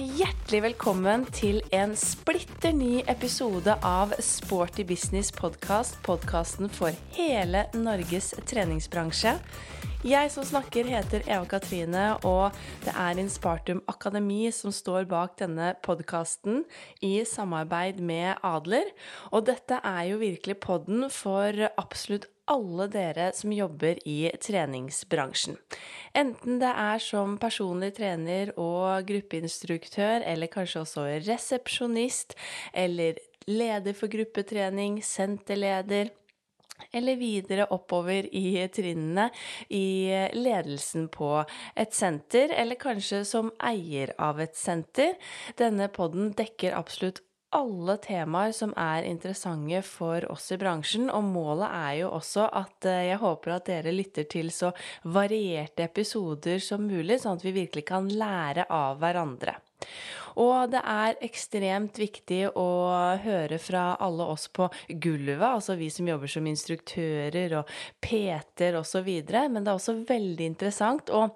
hjertelig velkommen til en splitter ny episode av Sporty business Podcast, podkasten for hele Norges treningsbransje. Jeg som snakker, heter Eva Katrine, og det er Inspartum Akademi som står bak denne podkasten i samarbeid med Adler. Og dette er jo virkelig podden for absolutt alle dere som jobber i treningsbransjen. Enten det er som personlig trener og gruppeinstruktør, eller kanskje også resepsjonist, eller leder for gruppetrening, senterleder eller videre oppover i trinnene i ledelsen på et senter, eller kanskje som eier av et senter. Denne podden dekker absolutt alle temaer som er interessante for oss i bransjen, og målet er jo også at eh, jeg håper at dere lytter til så varierte episoder som mulig, sånn at vi virkelig kan lære av hverandre. Og det er ekstremt viktig å høre fra alle oss på gulvet, altså vi som jobber som instruktører og PT-er osv., men det er også veldig interessant å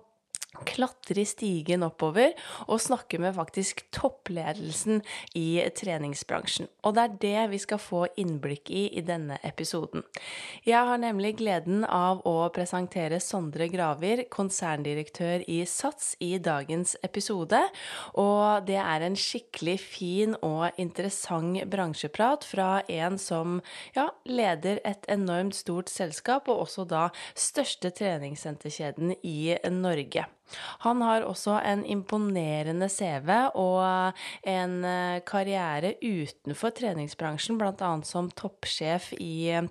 klatre i stigen oppover og snakke med faktisk toppledelsen i treningsbransjen. Og det er det vi skal få innblikk i i denne episoden. Jeg har nemlig gleden av å presentere Sondre Gravir, konserndirektør i SATS, i dagens episode. Og det er en skikkelig fin og interessant bransjeprat fra en som ja, leder et enormt stort selskap, og også da største treningssenterkjeden i Norge. Han har også en imponerende CV og en eh, karriere utenfor treningsbransjen, bl.a. som toppsjef i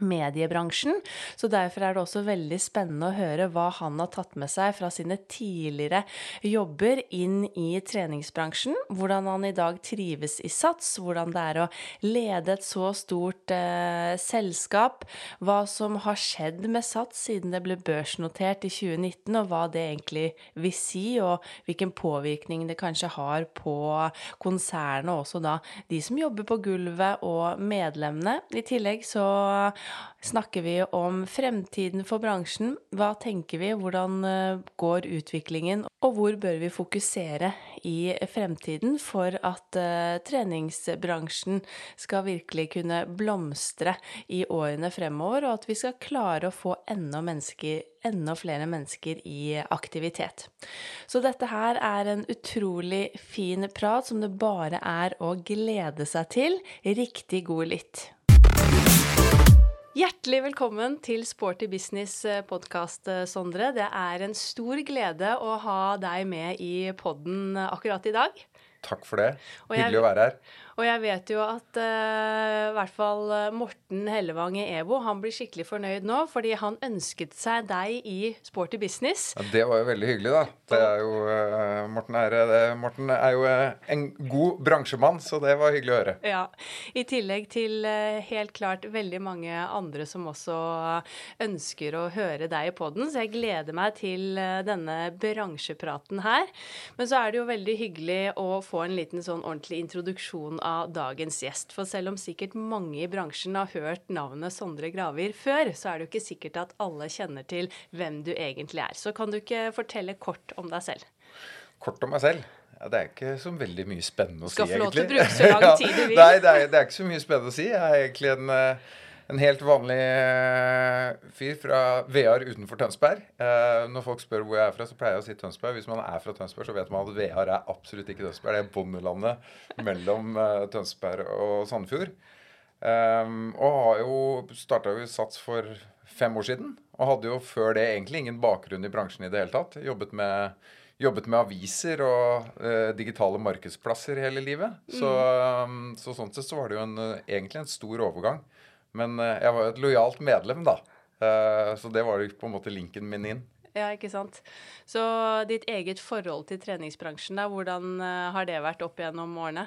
mediebransjen. Så derfor er det også veldig spennende å høre hva han har tatt med seg fra sine tidligere jobber inn i treningsbransjen. Hvordan han i dag trives i SATS, hvordan det er å lede et så stort eh, selskap. Hva som har skjedd med SATS siden det ble børsnotert i 2019, og hva det egentlig vil si, og hvilken påvirkning det kanskje har på konsernet, og også da de som jobber på gulvet og medlemmene. I tillegg så snakker vi om fremtiden for bransjen. Hva tenker vi, hvordan eh, går utviklingen, og hvor bør vi fokusere i fremtiden for at uh, treningsbransjen skal virkelig kunne blomstre i årene fremover, og at vi skal klare å få enda, mennesker, enda flere mennesker i aktivitet. Så dette her er en utrolig fin prat som det bare er å glede seg til. Riktig god lytt. Hjertelig velkommen til Sporty business eh, eh, Sondre. Det er en stor glede å ha deg med i podden akkurat i dag. Takk for det. Hyggelig å være her. Og jeg vet jo at uh, i hvert fall eh, Morten Hellevang i EVO han blir skikkelig fornøyd nå, fordi han ønsket seg deg i Sporty Business. Ja, det var jo veldig hyggelig, da. Det er jo, uh, Morten, er, det, Morten, er, jo en god bransjemann, så det var hyggelig å høre. Ja. I tillegg til uh, helt klart veldig mange andre som også ønsker å høre deg i poden, så jeg gleder meg til denne bransjepraten her. Men så er det jo veldig hyggelig å få en liten sånn ordentlig introduksjon av dagens gjest. For selv om sikkert mange i bransjen har hørt navnet Sondre Gravir før, så er det jo ikke sikkert at alle kjenner til hvem du egentlig er. Så kan du ikke fortelle kort om deg selv? Kort om meg selv? Ja, det er ikke så veldig mye spennende å si, egentlig. Skal få lov til å bruke så lang tid du vil. Nei, det er, det er, ikke så mye spennende å si. Jeg er egentlig en uh, en helt vanlig uh, fyr fra Vear utenfor Tønsberg. Uh, når folk spør hvor jeg er fra, så pleier jeg å si Tønsberg. Hvis man er fra Tønsberg, så vet man at Vear er absolutt ikke Tønsberg. Det er bondelandet mellom uh, Tønsberg og Sandefjord. Um, og har jo starta jo Sats for fem år siden. Og hadde jo før det egentlig ingen bakgrunn i bransjen i det hele tatt. Jobbet med, jobbet med aviser og digitale markedsplasser hele livet. Så, um, så sånn sett så var det jo en, egentlig en stor overgang. Men eh, jeg var jo et lojalt medlem, da. Eh, så det var jo på en måte linken min inn. Ja, ikke sant. Så ditt eget forhold til treningsbransjen, da, hvordan eh, har det vært opp gjennom årene?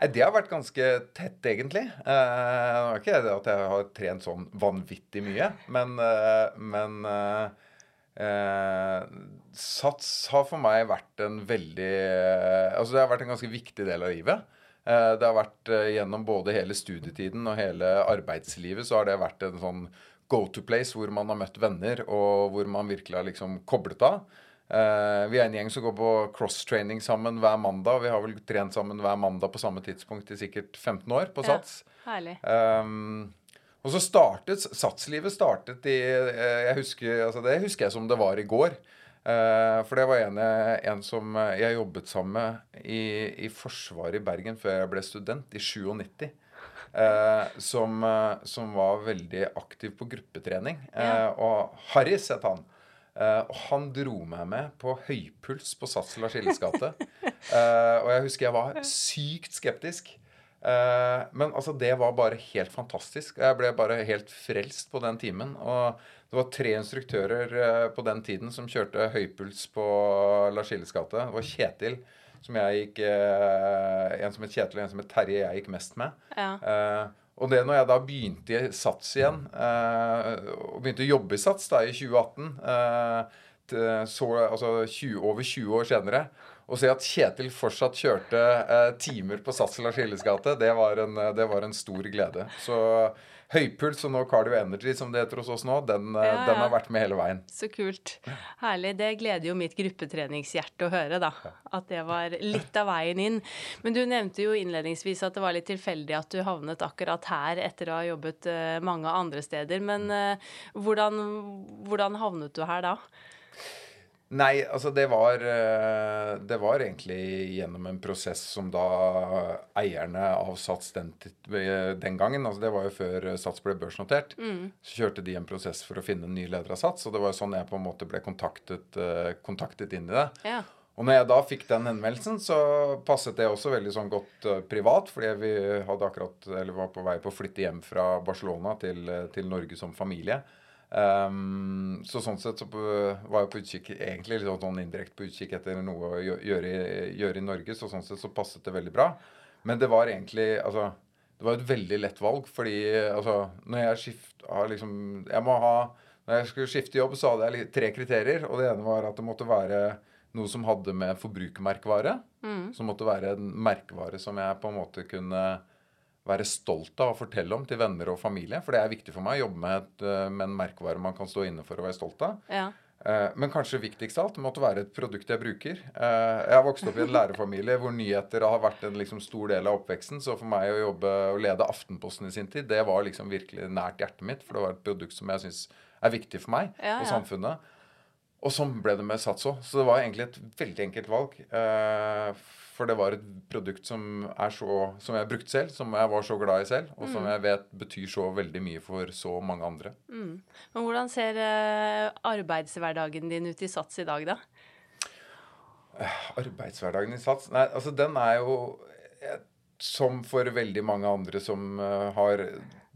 Nei, Det har vært ganske tett, egentlig. Det var ikke det at jeg har trent sånn vanvittig mye, men, men eh, Sats har for meg vært en veldig Altså det har vært en ganske viktig del av livet. Eh, det har vært eh, gjennom både hele studietiden og hele arbeidslivet så har det vært en sånn go to place hvor man har møtt venner, og hvor man virkelig har liksom koblet av. Uh, vi er en gjeng som går på cross-training sammen hver mandag. Vi har vel trent sammen hver mandag på samme tidspunkt i sikkert 15 år på Sats. Ja, herlig. Um, og så startet Satslivet startet i jeg husker, altså Det husker jeg som det var i går. Uh, for det var en, en, som jeg jobbet sammen med i, i Forsvaret i Bergen før jeg ble student, i 97. Eh, som, som, var veldig aktiv på gruppetrening. Ja. og Harris het han. Uh, og han dro meg med på høypuls på Sats Lars-Illes gate. Uh, og jeg husker jeg var sykt skeptisk. Uh, men altså, det var bare helt fantastisk. Jeg ble bare helt frelst på den timen. Og det var tre instruktører på den tiden som kjørte høypuls på Lars-Illes gate. Det var Kjetil, som jeg gikk En som het Kjetil, og en som het Terje jeg gikk mest med. Ja. Og det når jeg da begynte i Sats igjen, eh, og begynte å jobbe i Sats da i 2018, eh, så, altså 20, over 20 år senere, Å se at Kjetil fortsatt kjørte eh, timer på Sats Lars Hilles gate, det, det, var en stor glede. Så høypuls og nå Cardio Energy, som det heter hos oss nå, den, eh, ja, ja. den, har vært med hele veien. Så kult. Herlig. Det gleder jo mitt gruppetreningshjerte å høre, da. At det var litt av veien inn. Men du nevnte jo innledningsvis at det var litt tilfeldig at du havnet akkurat her etter å ha jobbet eh, mange andre steder. Men uh, hvordan, hvordan havnet du her da? Nei, altså det var eh, Det var egentlig gjennom en prosess som da eierne av Sats den, den gangen altså Det var jo før Sats ble børsnotert. Mm. Så kjørte de en prosess for å finne en ny leder av Sats. Og det var jo sånn jeg på en måte ble kontaktet, eh, kontaktet inn i det. Ja. Og når jeg da fikk den henvendelsen, så passet det også veldig sånn godt uh, privat. Fordi vi hadde akkurat, eller var på vei på å flytte hjem fra Barcelona til, til Norge som familie. Um, så sånn sett så var jeg på utkikk egentlig litt sånn indirekte på utkikk etter noe å gjøre gjøre i, Norge. Så sånn sett så passet det veldig bra. Men det var egentlig altså, det var et veldig lett valg. Fordi altså, når jeg skifta liksom jeg må ha, Når jeg skulle skifte jobb, så hadde jeg tre kriterier. Og det ene var at det måtte være noe som hadde med forbrukermerkevare. Mm. Som måtte være en merkevare som jeg på en måte kunne være stolt av å fortelle om til venner og familie. For det er viktig for meg å jobbe med, et, eh, med en merkevare man kan stå inne for og være stolt av. Ja. Eh, men kanskje viktigst av alt det måtte være et produkt jeg bruker. Eh, jeg har vokst opp i en lærerfamilie hvor nyheter har vært en liksom stor del av oppveksten. Så for meg å jobbe og lede Aftenposten i sin tid, det var liksom virkelig nært hjertet mitt. For det var et produkt som jeg syns er viktig for meg ja, og samfunnet. Og sånn ble det med Sats òg. Så det var egentlig et veldig enkelt valg. For det var et produkt som, så, som jeg brukte selv, som jeg var så glad i selv, og som mm. jeg vet betyr så veldig mye for så mange andre. Mm. Men hvordan ser uh, arbeidshverdagen din ut i Sats i dag, da? Arbeidshverdagen i Sats? Nei, altså den er jo Som for veldig mange andre som uh, har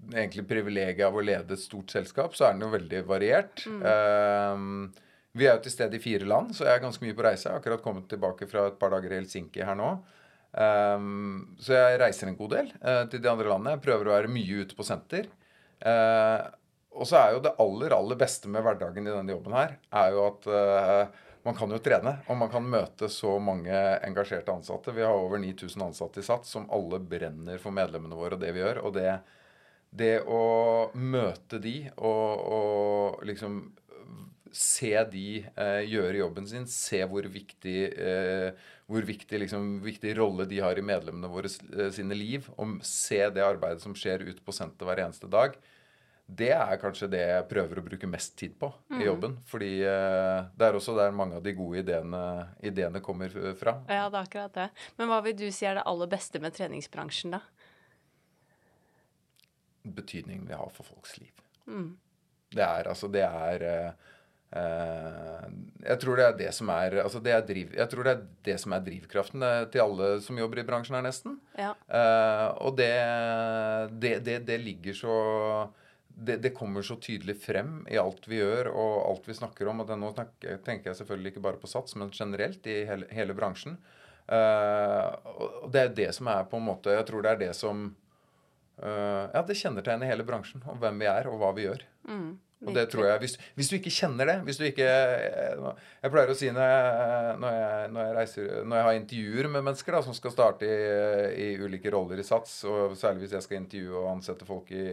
egentlig privilegiet av å lede et stort selskap, så er den jo veldig variert. Mm. Uh, vi er jo til stede i fire land, så jeg er ganske mye på reise. Jeg har akkurat kommet tilbake fra et par dager i Helsinki her nå. Um, så jeg reiser en god del uh, til de andre landene. Jeg prøver å være mye ute på senter. Uh, og så er jo det aller, aller beste med hverdagen i denne jobben her, er jo at uh, man kan jo trene, og man kan møte så mange engasjerte ansatte. Vi har over 9000 ansatte i SATS som alle brenner for medlemmene våre og det vi gjør. Og det, det å møte de og, og liksom se de eh, gjøre jobben sin. Se hvor viktig, eh, hvor viktig, liksom, viktig, rolle de har i medlemmene våre eh, sine liv. Og se det arbeidet som skjer ute på senter hver eneste dag. Det er kanskje det jeg prøver å bruke mest tid på mm. i jobben. Fordi eh, det er også der mange av de gode ideene, ideene kommer fra. Ja, det er akkurat det. Men hva vil du si er det aller beste med treningsbransjen, da? Betydningen vi har for folks liv. Mm. Det er altså Det er eh, Eh, jeg tror det er det som er, altså det er driv, jeg tror det er det som er drivkraften eh, til alle som jobber i bransjen her, nesten. Ja. Uh, og det, det, det, det, ligger så det, kommer så tydelig frem i alt vi gjør og alt vi snakker om. Og nå tenker jeg selvfølgelig ikke bare på Sats, men generelt i hele, hele bransjen. Og det er det som er på en måte Jeg tror det er det som Ja, det kjennetegner hele bransjen. Om hvem vi er, og hva vi gjør. Mm. Og det tror jeg, hvis, hvis, du ikke kjenner det hvis du ikke, Jeg pleier å si når jeg, når jeg, når jeg, reiser, når jeg har intervjuer med mennesker da, som skal starte i, i, ulike roller i SATS, og særlig hvis jeg skal intervjue og ansette folk i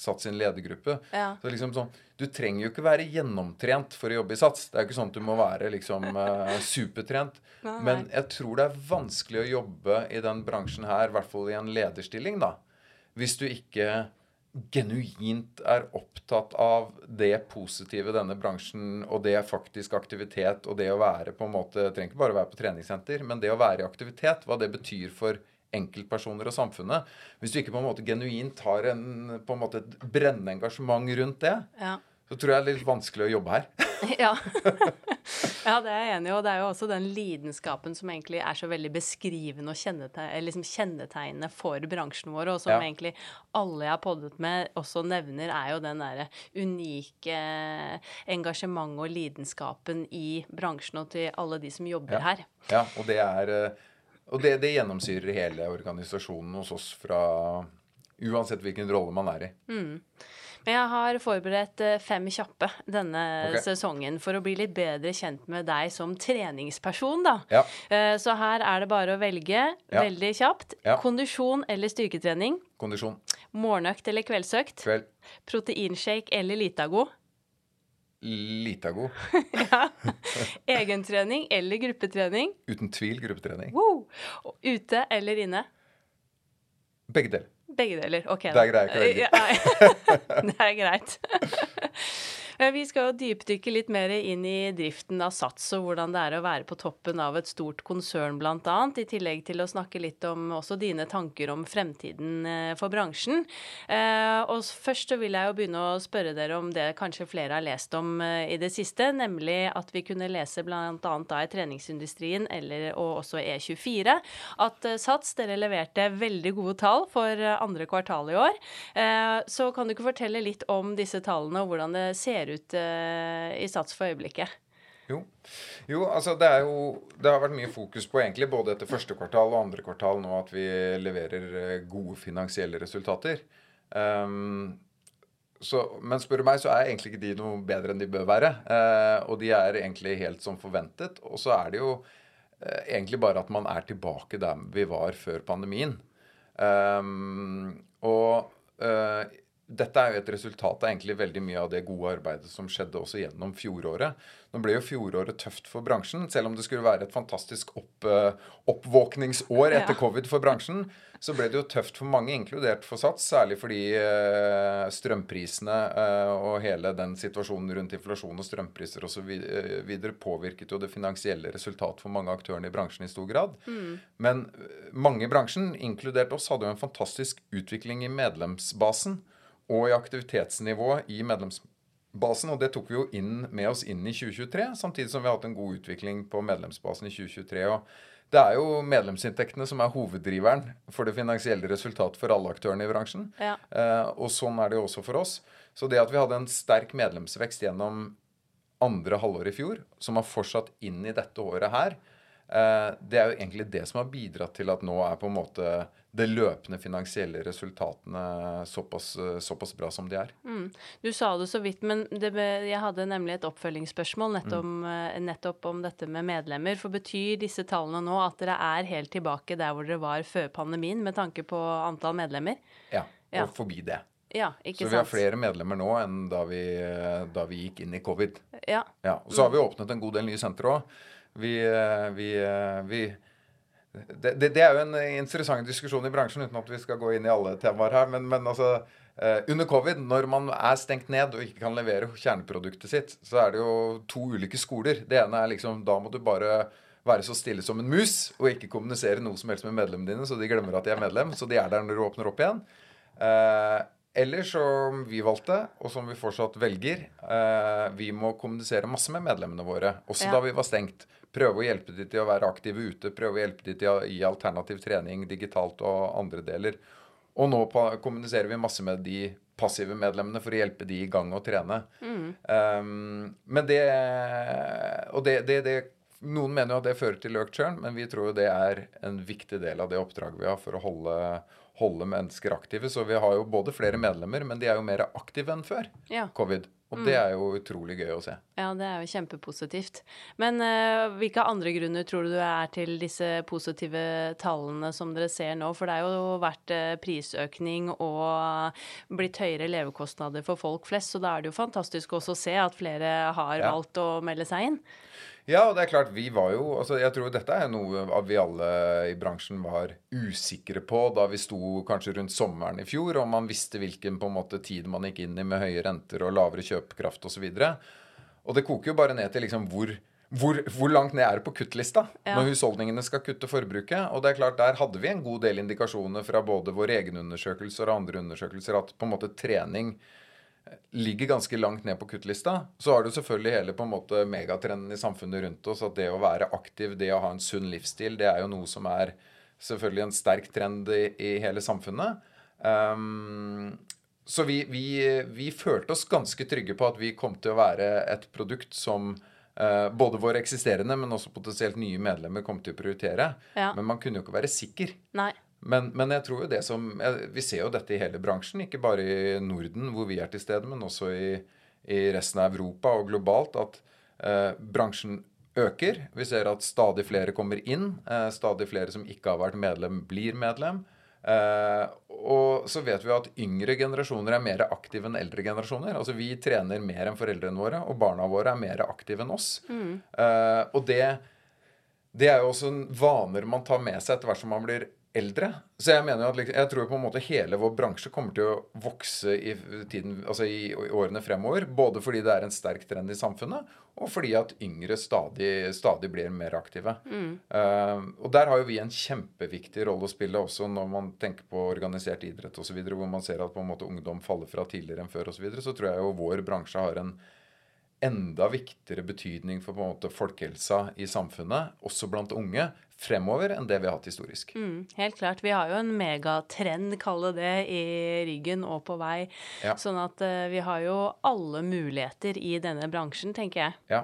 Sats sin ledergruppe. Ja. Så liksom sånn, Du trenger jo ikke være gjennomtrent for å jobbe i Sats. Det er jo ikke sånn at du må være liksom eh, supertrent. Men jeg tror det er vanskelig å jobbe i den bransjen her, i hvert fall i en lederstilling, da. Hvis du ikke genuint er opptatt av det positive denne bransjen, og det faktisk aktivitet, og det å være på en måte Det trenger ikke bare å være på treningssenter, men det å være i aktivitet, hva det betyr for enkeltpersoner og samfunnet. Hvis du ikke på en måte genuint har en, på en måte et brennende engasjement rundt det, Ja. Så tror jeg det er litt vanskelig å jobbe her. Ja. ja, det er jeg enig i. Og det er jo også den lidenskapen som egentlig er så veldig beskrivende og kjennetegnende, liksom kjennetegnende for bransjen vår, og som Ja. egentlig alle jeg har poddet med, også nevner, er jo den derre unike engasjementet og lidenskapen i bransjen og til alle de som jobber Ja. her. Ja, og det er eh, Og det, det gjennomsyrer hele organisasjonen hos oss fra Uansett hvilken rolle man er i. Men jeg har forberedt eh, fem kjappe denne okay. sesongen for å bli litt bedre kjent med deg som treningsperson, da. Ja. Eh, Så her er det bare å velge Ja. veldig kjapt. Ja. Kondisjon eller styrketrening. Kondisjon. Morgenøkt eller kveldsøkt. Kveld. Proteinshake eller Litago. Litago. Ja. Egentrening eller gruppetrening. Uten tvil gruppetrening. Wow. Ute eller inne. Begge deler. Begge deler. Ok, Det er greit det er greit. Men Vi skal jo dypdykke litt mer inn i driften av Sats og hvordan det er å være på toppen av et stort konsern bl.a. I tillegg til å snakke litt om også dine tanker om fremtiden eh, for bransjen. Eh, Og først så vil jeg jo begynne å spørre dere om det kanskje flere har lest om eh, i det siste, nemlig at vi kunne lese bl.a. da i treningsindustrien eller, og også E24 at eh, Sats dere leverte veldig gode tall for eh, andre kvartal i år. Eh, Så kan du ikke fortelle litt om disse tallene og hvordan det ser ut eh, i Sats for øyeblikket? Jo. jo, altså det er jo Det har vært mye fokus på egentlig både etter første kvartal og andre kvartal nå at vi leverer eh, gode finansielle resultater. Um, så, men spør du meg, så er egentlig ikke de noe bedre enn de bør være. Uh, og de er egentlig helt som forventet. Og så er det jo uh, egentlig bare at man er tilbake der vi var før pandemien. Um, og eh, dette er jo et resultat av egentlig veldig mye av det gode arbeidet som skjedde også gjennom fjoråret. Nå ble jo fjoråret tøft for bransjen, selv om det skulle være et fantastisk opp, eh, oppvåkningsår etter covid for bransjen. Så ble det jo tøft for mange, inkludert for Sats, særlig fordi eh, strømprisene eh, og hele den situasjonen rundt inflasjon og strømpriser osv. påvirket jo det finansielle resultatet for mange aktørene i bransjen i stor grad. Men eh, mange i bransjen, inkludert oss, hadde jo en fantastisk utvikling i medlemsbasen og i aktivitetsnivå i medlemsbasen. Og det tok vi jo inn med oss inn i 2023, samtidig som vi har hatt en god utvikling på medlemsbasen i 2023. og det er jo medlemsinntektene som er hoveddriveren for det finansielle resultatet for alle aktørene i bransjen. Ja. Eh, og sånn er det jo også for oss. Så det at vi hadde en sterk medlemsvekst gjennom andre halvår i fjor, som har fortsatt inn i dette året her, det er jo egentlig det som har bidratt til at nå er på en måte det løpende finansielle resultatene såpass, eh, såpass bra som de er. Du sa det så vidt, men det, jeg hadde nemlig et oppfølgingsspørsmål nettopp, Mm. eh, nettopp om dette med medlemmer. For betyr disse tallene nå at dere er helt tilbake der hvor dere var før pandemien, med tanke på antall medlemmer? Ja, Ja. Og forbi det. Ja, ikke Så vi har flere medlemmer nå enn da vi, eh, da vi gikk inn i covid. Ja. Ja, og Så har vi åpnet en god del nye sentre òg. Vi, eh, vi, eh, vi det, det, det er jo en interessant diskusjon i bransjen, uten at vi skal gå inn i alle temaer her. Men, men altså, eh, under covid, når man er stengt ned og ikke kan levere kjerneproduktet sitt, så er det jo to ulike skoler. Det ene er liksom Da må du bare være så stille som en mus og ikke kommunisere noe som helst med medlemmene dine, så de glemmer at de er medlem. Så de er der når du åpner opp igjen. Eller som vi valgte, og som vi fortsatt velger, vi må kommunisere masse med medlemmene våre, også Ja. da vi var stengt. Prøve å hjelpe de til å være aktive ute, prøve å hjelpe de til å gi alternativ trening digitalt og andre deler. Og nå kommuniserer vi masse med de passive medlemmene for å hjelpe de i gang å trene. Um, men det Og det, det, det Noen mener jo at det fører til økt churn, men vi tror jo det er en viktig del av det oppdraget vi har for å holde, holde mennesker aktive. Så vi har jo både flere medlemmer, men de er jo mer aktive enn før Ja. covid. Og det er jo utrolig gøy å se. Ja, det er jo kjempepositivt. Men uh, hvilke andre grunner tror du er til disse positive tallene som dere ser nå? For det har jo vært uh, prisøkning og blitt høyere levekostnader for folk flest, så da er det jo fantastisk også å se at flere har ja. valgt å melde seg inn. Ja, og det er klart, vi var jo altså Jeg tror dette er noe vi alle i bransjen var usikre på da vi sto kanskje rundt sommeren i fjor, og man visste hvilken på en måte tid man gikk inn i med høye renter og lavere kjøpekraft osv. Og, så og det koker jo bare ned til liksom hvor hvor, hvor, langt ned er det på kuttlista ja. når husholdningene skal kutte forbruket? Og det er klart, Der hadde vi en god del indikasjoner fra både våre egne undersøkelser og andre undersøkelser at på en måte trening ligger ganske langt ned på kuttlista. Så har du selvfølgelig hele på en måte megatrenden i samfunnet rundt oss. At det å være aktiv, det å ha en sunn livsstil, det er jo noe som er selvfølgelig en sterk trend i, i hele samfunnet. Um, så vi, vi, vi, følte oss ganske trygge på at vi kom til å være et produkt som uh, både våre eksisterende, men også potensielt nye medlemmer kom til å prioritere. Ja. Men man kunne jo ikke være sikker. Nei. Men, men, jeg tror jo det som Vi ser jo dette i hele bransjen, ikke bare i Norden hvor vi er til stede, men også i, i resten av Europa og globalt, at eh, bransjen øker. Vi ser at stadig flere kommer inn. Eh, stadig flere som ikke har vært medlem, blir medlem. Eh, og så vet vi at yngre generasjoner er mer aktive enn eldre generasjoner. Altså Vi trener mer enn foreldrene våre, og barna våre er mer aktive enn oss. Mm. Eh, og det, det er jo også vaner man tar med seg etter hvert som man blir eldre. Så jeg mener jo at jeg tror på en måte hele vår bransje kommer til å vokse i, tiden, altså i, årene fremover. Både fordi det er en sterk trend i samfunnet, og fordi at yngre stadig, stadig blir mer aktive. Mm. Uh, og der har jo vi en kjempeviktig rolle å spille også når man tenker på organisert idrett osv., hvor man ser at på en måte ungdom faller fra tidligere enn før osv. Så, videre, så tror jeg jo vår bransje har en enda viktigere betydning for på en måte folkehelsa i samfunnet, også blant unge, fremover enn det vi har hatt historisk. Mm, helt klart. Vi har jo en megatrend, kalle det, i ryggen og på vei. Ja. Sånn at uh, vi har jo alle muligheter i denne bransjen, tenker jeg. Ja.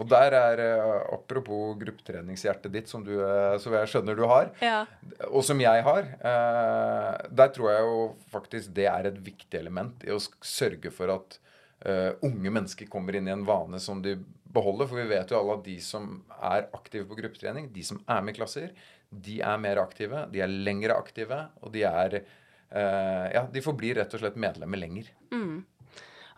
Og der er, uh, apropos gruppetreningshjertet ditt, som du, uh, som jeg skjønner du har, ja. og som jeg har, der tror jeg jo faktisk det er et viktig element i å sørge for at unge mennesker kommer inn i en vane som de beholder. For vi vet jo alle at de som er aktive på gruppetrening, de som er med i klasser, de er mer aktive, de er lengre aktive, og de er uh, Ja, de forblir rett og slett medlemmer lenger. Mm.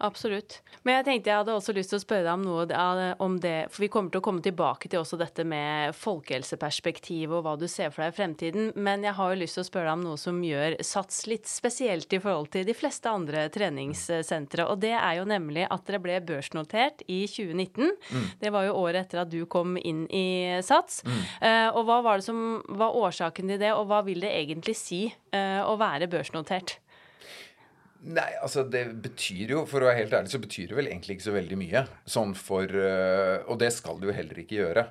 Absolutt. Men jeg tenkte jeg hadde også lyst til å spørre deg om noe om det, for vi kommer til å komme tilbake til også dette med folkehelseperspektivet og hva du ser for deg i fremtiden. Men jeg har jo lyst til å spørre deg om noe som gjør Sats litt spesielt i forhold til de fleste andre treningssentre. Og det er jo nemlig at dere ble børsnotert i 2019. Mm. Det var jo året etter at du kom inn i Sats. Mm. Uh, og hva var det som var årsaken til det, og hva vil det egentlig si uh, å være børsnotert? Nei, altså det betyr jo, for å være helt ærlig, så betyr det vel egentlig ikke så veldig mye. Sånn for uh, Og det skal det jo heller ikke gjøre.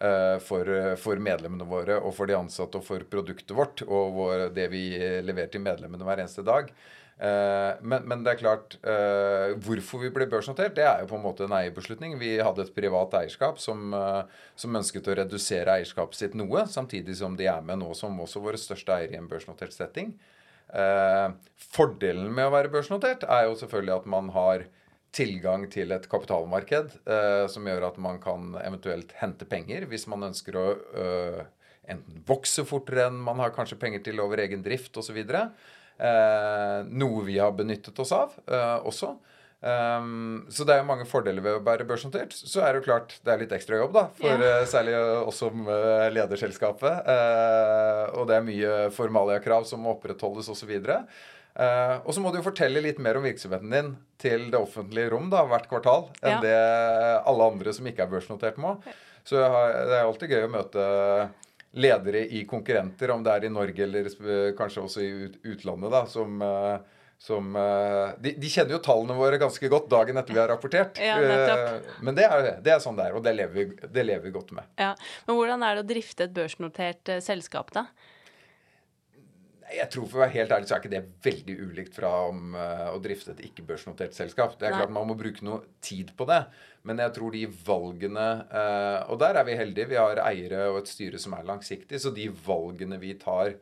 Uh, for, uh, for, medlemmene våre og for de ansatte og for produktet vårt og vår, det vi leverer til medlemmene hver eneste dag. Men, men, det er klart Hvorfor vi ble børsnotert, det er jo på en måte en eierbeslutning. Vi hadde et privat eierskap som, som ønsket å redusere eierskapet sitt noe, samtidig som de er med nå som også våre største eiere i en børsnotert setting. Eh, fordelen med å være børsnotert er jo selvfølgelig at man har tilgang til et kapitalmarked eh, som gjør at man kan eventuelt hente penger hvis man ønsker å øh, enten vokse fortere enn man har kanskje penger til over egen drift osv. Eh, noe vi har benyttet oss av eh, også. Um, så det er jo mange fordeler ved å være børsnotert. Så er det jo klart det er litt ekstra jobb, da. For yeah. uh, særlig oss som uh, leder selskapet. Uh, og det er mye formaliakrav som må opprettholdes osv. Uh, og så må du jo fortelle litt mer om virksomheten din til det offentlige rom da, hvert kvartal enn ja. det alle andre som ikke er børsnotert, må. Så har, det er alltid gøy å møte ledere i konkurrenter, om det er i Norge eller kanskje også i utlandet, da, som uh, som uh, de, de, kjenner jo tallene våre ganske godt dagen etter vi har rapportert. Ja, uh, men det er, det er, sånn det er, og det lever, vi, det lever, vi, godt med. Ja, Men hvordan er det å drifte et børsnotert uh, selskap, da? Jeg tror For å være helt ærlig så er ikke det veldig ulikt fra om å drifte et ikke-børsnotert selskap. Det er Nei. klart Man må bruke noe tid på det. Men jeg tror de valgene Og der er vi heldige. Vi har eiere og et styre som er langsiktig. Så de valgene vi tar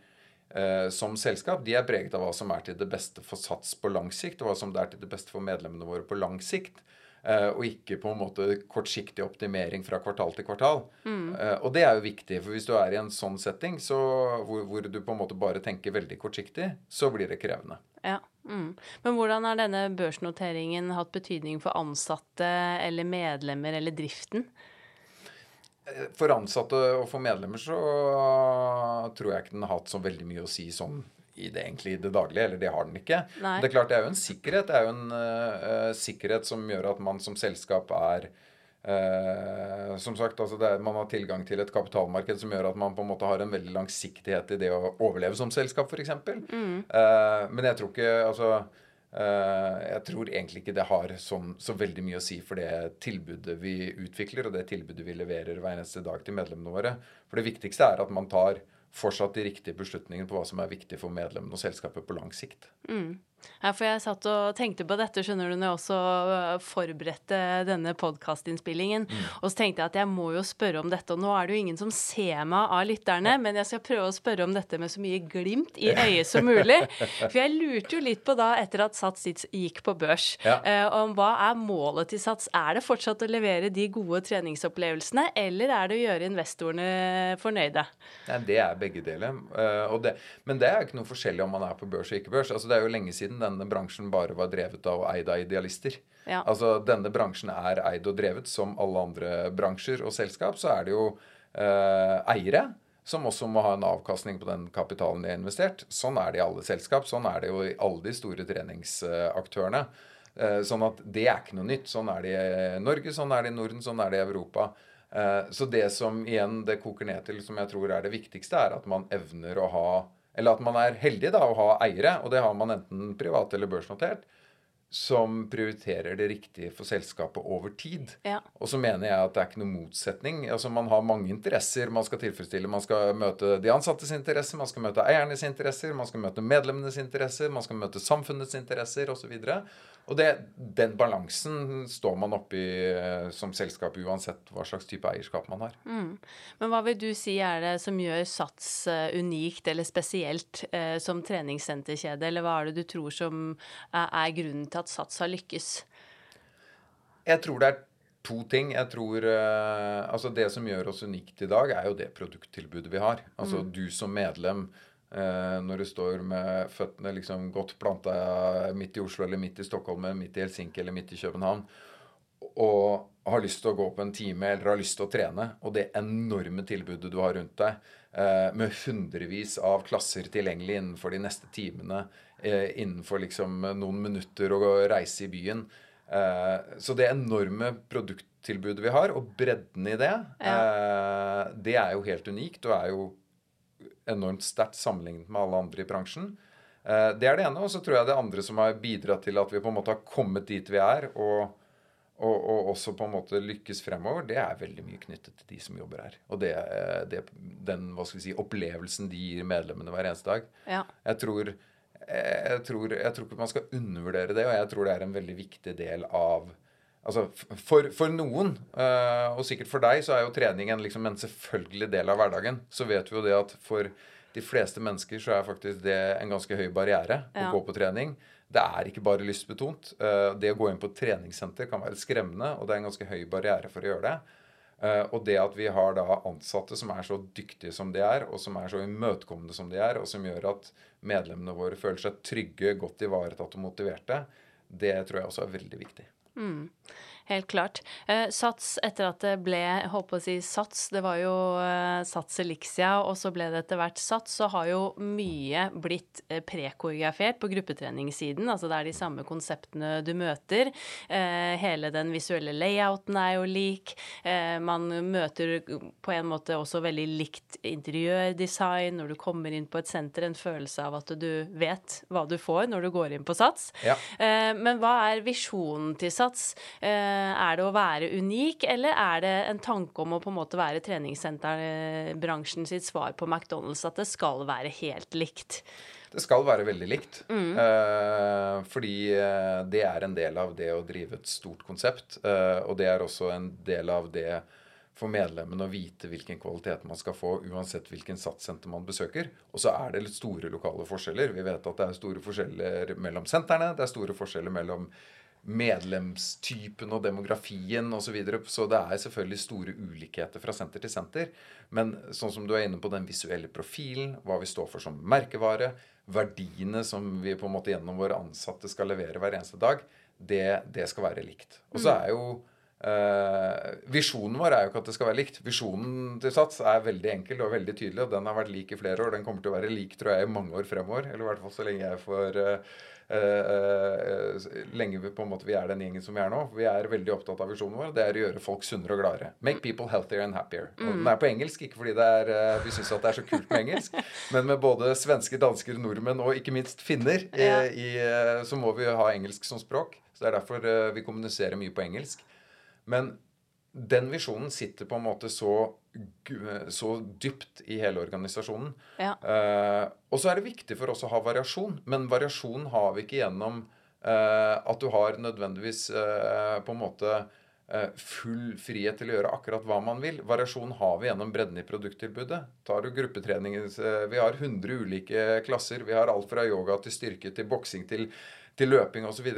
eh, som selskap, de er preget av hva som er til det beste for Sats på lang sikt, og hva som er til det beste for medlemmene våre på lang sikt. Eh, og ikke på en måte kortsiktig optimering fra kvartal til kvartal. Mm. Eh, og det er jo viktig, for hvis du er i en sånn setting så, hvor, hvor, du på en måte bare tenker veldig kortsiktig, så blir det krevende. Ja. Mm. Men hvordan har denne børsnoteringen hatt betydning for ansatte eller medlemmer eller driften? For ansatte og for medlemmer så tror jeg ikke den har hatt så veldig mye å si sånn i det egentlig i det daglige. Eller det har den ikke. Nei. Det er klart det er jo en sikkerhet. Det er jo en uh, sikkerhet som gjør at man som selskap er uh, Som sagt, altså er, man har tilgang til et kapitalmarked som gjør at man på en måte har en veldig langsiktighet i det å overleve som selskap, f.eks. Mm. Uh, men jeg tror ikke altså jeg tror egentlig ikke det har så veldig mye å si for det tilbudet vi utvikler, og det tilbudet vi leverer hver eneste dag til medlemmene våre. For det viktigste er at man tar fortsatt de riktige beslutningene på hva som er viktig for medlemmene og selskapet på lang sikt. Mm. Ja, for jeg satt og tenkte på dette, skjønner du, når jeg også øh, forberedte denne podkastinnspillingen. Mm. Og så tenkte jeg at jeg må jo spørre om dette. Og nå er det jo ingen som ser meg av lytterne, men jeg skal prøve å spørre om dette med så mye glimt i øyet som mulig. For jeg lurte jo litt på da, etter at Sats gikk på børs, ja. eh, om hva er målet til Sats? Er det fortsatt å levere de gode treningsopplevelsene, eller er det å gjøre investorene fornøyde? Nei, det er begge deler. Uh, det, men det er ikke noe forskjellig om man er på børs og ikke børs. Altså, det er jo lenge siden siden denne bransjen bare var drevet av og eid av idealister. Ja. Altså Denne bransjen er eid og drevet som alle andre bransjer og selskap. Så er det jo eh, eiere som også må ha en avkastning på den kapitalen de har investert. Sånn er det i alle selskap. Sånn er det jo i alle de store treningsaktørene. Eh, sånn at det er ikke noe nytt. Sånn er det i Norge, sånn er det i Norden, sånn er det i Europa. Eh, så det som igjen det koker ned til, som jeg tror er det viktigste, er at man evner å ha eller at man er heldig da å ha eiere, og det har man enten privat eller børsnotert, som prioriterer det riktige for selskapet over tid. Ja. Og så mener jeg at det er ikke noen motsetning. Altså Man har mange interesser man skal tilfredsstille. Man skal møte de ansattes interesser, man skal møte eiernes interesser, man skal møte medlemmenes interesser, man skal møte samfunnets interesser osv. Og det, den balansen står man oppi eh, som selskap uansett hva slags type eierskap man har. Mm. Men hva vil du si er det som gjør Sats uh, unikt eller spesielt eh, som treningssenterkjede, eller hva er det du tror som er, er, grunnen til at Sats har lykkes? Jeg tror det er to ting. Jeg tror eh, Altså det som gjør oss unikt i dag, er jo det produkttilbudet vi har. Altså mm. du som medlem Eh, når du står med føttene liksom godt planta midt i Oslo eller midt i Stockholm eller midt i Helsinki eller midt i København og har lyst til å gå på en time eller har lyst til å trene, og det enorme tilbudet du har rundt deg, eh, med hundrevis av klasser tilgjengelig innenfor de neste timene, eh, innenfor liksom noen minutter å reise i byen Så det enorme produkttilbudet vi har, og bredden i det, ja. det er jo helt unikt og er jo enormt sterkt sammenlignet med alle andre i bransjen. Eh, det er det ene. Og så tror jeg det andre som har bidratt til at vi på en måte har kommet dit vi er, og, og, og også på en måte lykkes fremover, det er veldig mye knyttet til de som jobber her. Og det, det, den hva skal vi si, opplevelsen de gir medlemmene hver eneste dag. Ja. Jeg, tror, jeg, tror, jeg tror ikke man skal undervurdere det, og jeg tror det er en veldig viktig del av Altså, for, for noen, uh, og sikkert for deg, så er jo trening en, liksom, en selvfølgelig del av hverdagen. Så vet vi jo det at for de fleste mennesker så er faktisk det en ganske høy barriere ja. å gå på trening. Det er ikke bare lystbetont. Uh, det å gå inn på et treningssenter kan være skremmende, og det er en ganske høy barriere for å gjøre det. Uh, og det at vi har da ansatte som er så dyktige som de er, og som er så imøtekommende som de er, og som gjør at medlemmene våre føler seg trygge, godt ivaretatt og motiverte, det tror jeg også er veldig viktig. Mm. Helt klart. Eh, sats etter at det ble holdt på å si Sats, det var jo eh, Sats Elixia, og så ble det etter hvert Sats, så har jo mye blitt eh, prekoreografert på gruppetreningssiden. Altså det er de samme konseptene du møter. Eh, hele den visuelle layouten er jo lik. Eh, man møter på en måte også veldig likt interiørdesign når du kommer inn på et senter. En følelse av at du vet hva du får når du går inn på Sats. Ja. Eh, men hva er visjonen til Sats? Eh, er det å være unik, eller er det en tanke om å på en måte være treningssenterbransjen sitt svar på McDonald's, at det skal være helt likt? Det skal være veldig likt. Mm. Eh, fordi eh, det er en del av det å drive et stort konsept. Eh, og det er også en del av det for medlemmene å vite hvilken kvalitet man skal få uansett hvilken satssenter man besøker. Og så er det store lokale forskjeller. Vi vet at det er store forskjeller mellom sentrene. Det er store forskjeller mellom medlemstypen og demografien osv. Så, videre. så det er selvfølgelig store ulikheter fra senter til senter. Men sånn som du er inne på den visuelle profilen, hva vi står for som merkevare, verdiene som vi på en måte gjennom våre ansatte skal levere hver eneste dag, det, det skal være likt. Og så er jo eh, visjonen vår er jo ikke at det skal være likt. Visjonen til Sats er veldig enkel og veldig tydelig, og den har vært lik i flere år. Den kommer til å være lik tror jeg, i mange år fremover. Eller i hvert fall så lenge jeg får uh, Lenge vi, på en måte vi er den gjengen som vi er nå. Vi er veldig opptatt av visjonen vår. Det er å gjøre folk sunnere og gladere. Make people healthier and happier. Mm. Og den er på engelsk, ikke fordi er, vi syns det er så kult med engelsk, men med både svensker, dansker, nordmenn og ikke minst finner, ja. i, så må vi ha engelsk som språk. Så Det er derfor vi kommuniserer mye på engelsk. Men den visjonen sitter på en måte så, så dypt i hele organisasjonen. Ja. Eh, og så er det viktig for oss å ha variasjon, men variasjon har vi ikke gjennom eh, at du har nødvendigvis eh, på en måte full frihet til å gjøre akkurat hva man vil. Variasjon har vi gjennom bredden i produkttilbudet. Tar du gruppetrening Vi har 100 ulike klasser. Vi har alt fra yoga til styrke til boksing til til løping osv.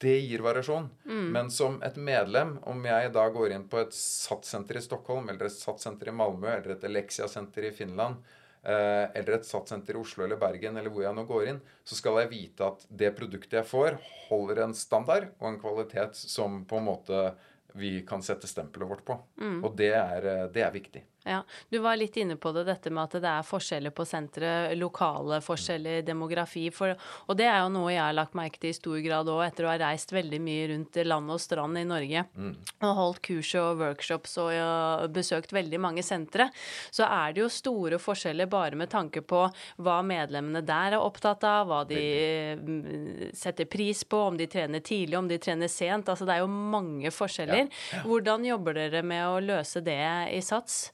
Det gir variasjon. Mm. Men som et medlem, om jeg da går inn på et SATS-senter i Stockholm, eller et SATS-senter i Malmö, eller et Elexia-senter i Finland, eh, eller et SATS-senter i Oslo eller Bergen, eller hvor jeg nå går inn, så skal jeg vite at det produktet jeg får, holder en standard og en kvalitet som på en måte vi kan sette stempelet vårt på. Mm. Og det er, eh, det er viktig. Ja, Du var litt inne på det, dette med at det er forskjeller på senteret, lokale forskjeller, demografi. For, og det er jo noe jeg har lagt merke til i stor grad òg, etter å ha reist veldig mye rundt land og strand i Norge. Mm. Og holdt kurs og workshops og besøkt veldig mange sentre. Så er det jo store forskjeller bare med tanke på hva medlemmene der er opptatt av, hva de setter pris på, om de trener tidlig, om de trener sent. Altså det er jo mange forskjeller. Ja. Ja. Hvordan jobber dere med å løse det i SATS?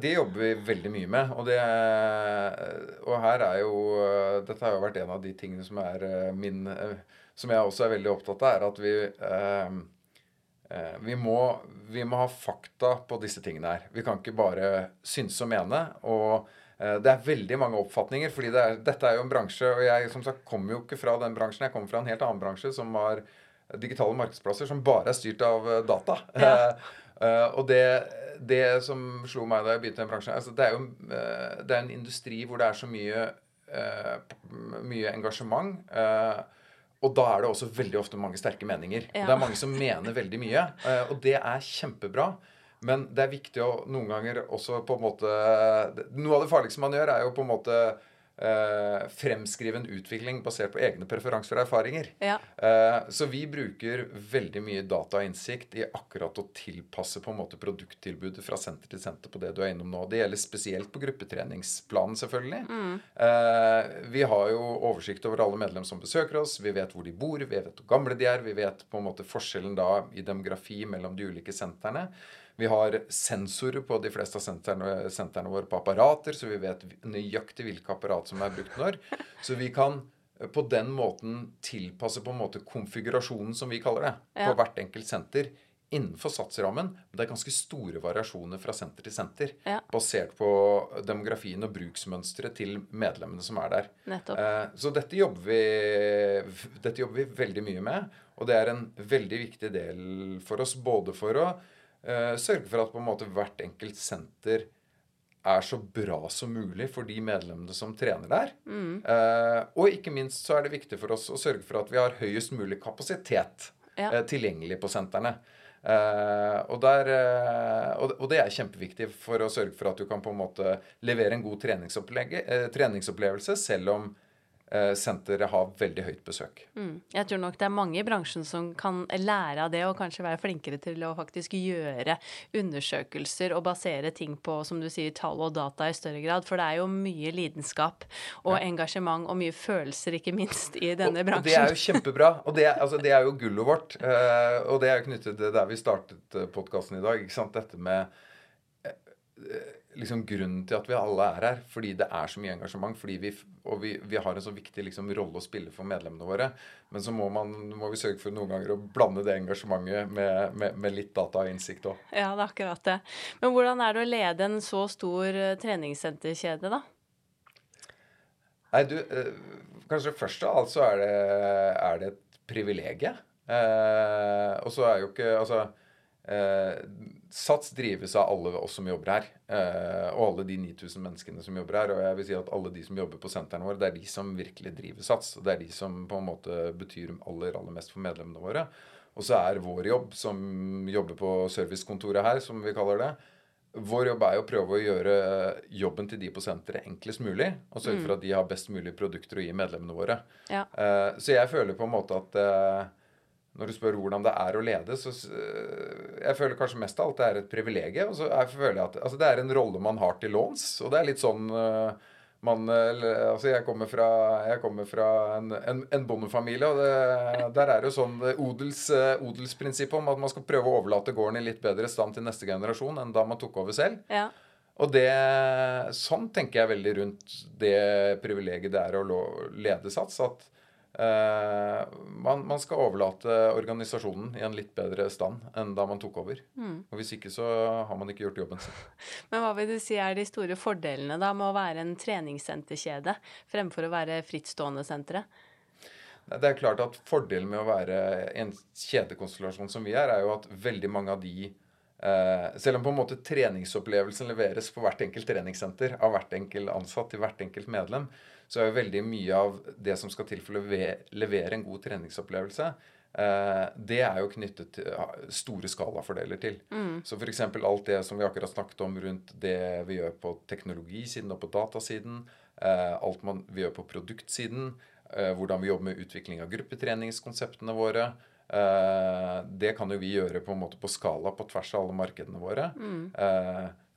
Det jobber vi veldig mye med. Og, det, og her er jo Dette har jo vært en av de tingene som er eh, min eh, Som jeg også er veldig opptatt av, er at vi eh, vi må, vi må ha fakta på disse tingene her. Vi kan ikke bare synse og mene. Og det er veldig mange oppfatninger, fordi det er, dette er jo en bransje Og jeg som sagt kommer jo ikke fra den bransjen. Jeg kommer fra en helt annen bransje som har digitale markedsplasser som bare er styrt av data. Ja. Uh, og det, det, som slo meg da jeg begynte i den bransjen altså Det er jo uh, det er en industri hvor det er så mye, uh, mye engasjement. og da er det også veldig ofte mange sterke meninger. Ja. Det er mange som mener veldig mye. og det er kjempebra. Men det er viktig å noen ganger også på en måte Noe av det farligste man gjør, er jo på en måte eh, fremskrive en utvikling basert på egne preferanser og erfaringer. Ja. Eh, så vi bruker veldig mye data og innsikt i akkurat å tilpasse på en måte produkttilbudet fra senter til senter på det du er innom nå. Det gjelder spesielt på gruppetreningsplanen, selvfølgelig. Mm. Eh, vi har jo oversikt over alle medlem som besøker oss. Vi vet hvor de bor, vi vet hvor gamle de er. Vi vet på en måte forskjellen da i demografi mellom de ulike sentrene. Vi har sensorer på de fleste av sentrene, sentrene våre på apparater, så vi vet nøyaktig hvilke apparat som er brukt når. Så vi kan eh, på den måten tilpasse på en måte konfigurasjonen, som vi kaller det, ja. på hvert enkelt senter innenfor satsrammen. Men det er ganske store variasjoner fra senter til senter. Ja. Basert på demografien og bruksmønsteret til medlemmene som er der. Eh, så dette jobber, vi, dette jobber vi veldig mye med. Og det er en veldig viktig del for oss både for å sørge for at på en måte hvert enkelt senter er så bra som mulig for de medlemmene som trener der. Mm. Eh, og ikke minst så er det viktig for oss å sørge for at vi har høyest mulig kapasitet ja. eh, tilgjengelig på sentrene. Og, der, og, og, det er kjempeviktig for å sørge for at du kan på en måte levere en god treningsopplevelse selv om Eh, senteret har veldig høyt besøk. Mm. Jeg tror nok det er mange i bransjen som kan lære av det, og kanskje være flinkere til å faktisk gjøre undersøkelser og basere ting på, som du sier, tall og data i større grad. For det er jo mye lidenskap og ja. engasjement og mye følelser, ikke minst, i denne og, bransjen. Og det er jo kjempebra. Og det er, altså, det er jo gullet vårt. Uh, og det er jo knyttet til der vi startet podkasten i dag. ikke sant? Dette med liksom grunnen til at vi alle er her. Fordi det er så mye engasjement. Fordi vi, og vi, vi har en så viktig liksom, rolle å spille for medlemmene våre. Men så må, man, må vi sørge for noen ganger å blande det engasjementet med, med, med litt data og innsikt òg. Ja, det er akkurat det. Men hvordan er det å lede en så stor eh, treningssenterkjede, da? Nei, du, eh, kanskje først av alt så er det, er det et privilegium. Eh, og så er jo ikke Altså eh, Sats drives av alle oss som jobber her. Eh, og alle de 9000 menneskene som jobber her. Og jeg vil si at alle de som jobber på sentrene våre, det er de som virkelig driver Sats. Og det er de som på en måte betyr aller, aller mest for medlemmene våre. Og så er vår jobb, som jobber på servicekontoret her, som vi kaller det Vår jobb er jo å prøve å gjøre jobben til de på senteret enklest mulig. Og sørge for at de har best mulig produkter å gi medlemmene våre. Ja. Eh, så jeg føler på en måte at eh, når du spør hvordan det er å lede, så uh, Jeg føler kanskje mest av alt det er et privilegium. Og så jeg føler jeg at altså, det er en rolle man har til låns. Og det er litt sånn uh, man uh, Altså, jeg kommer fra, jeg kommer fra en, en, en bondefamilie, og det, der er det jo sånn odels, odelsprinsippet om at man skal prøve å overlate gården i litt bedre stand til neste generasjon enn da man tok over selv. Ja. Og det, sånn tenker jeg veldig rundt det privilegiet det er å lede Sats. At man, man, skal overlate organisasjonen i en litt bedre stand enn da man tok over. Mm. Og Hvis ikke så har man ikke gjort jobben sin. Men hva vil du si er de store fordelene da med å være en treningssenterkjede fremfor å være frittstående sentre? Det er klart at Fordelen med å være en kjedekonstellasjon som vi er, er jo at veldig mange av de uh, Selv om på en måte treningsopplevelsen leveres på hvert enkelt treningssenter av hvert enkelt ansatt til hvert enkelt medlem, så er jo veldig mye av det som skal til for å levere en god treningsopplevelse, eh, det er jo knyttet store skalafordeler til. Mm. Så f.eks. alt det som vi akkurat snakket om rundt det vi gjør på teknologisiden og på datasiden, eh, alt man, vi gjør på produktsiden, eh, hvordan vi jobber med utvikling av gruppetreningskonseptene våre. det kan jo vi gjøre på en måte på skala på tvers av alle markedene våre. Mm.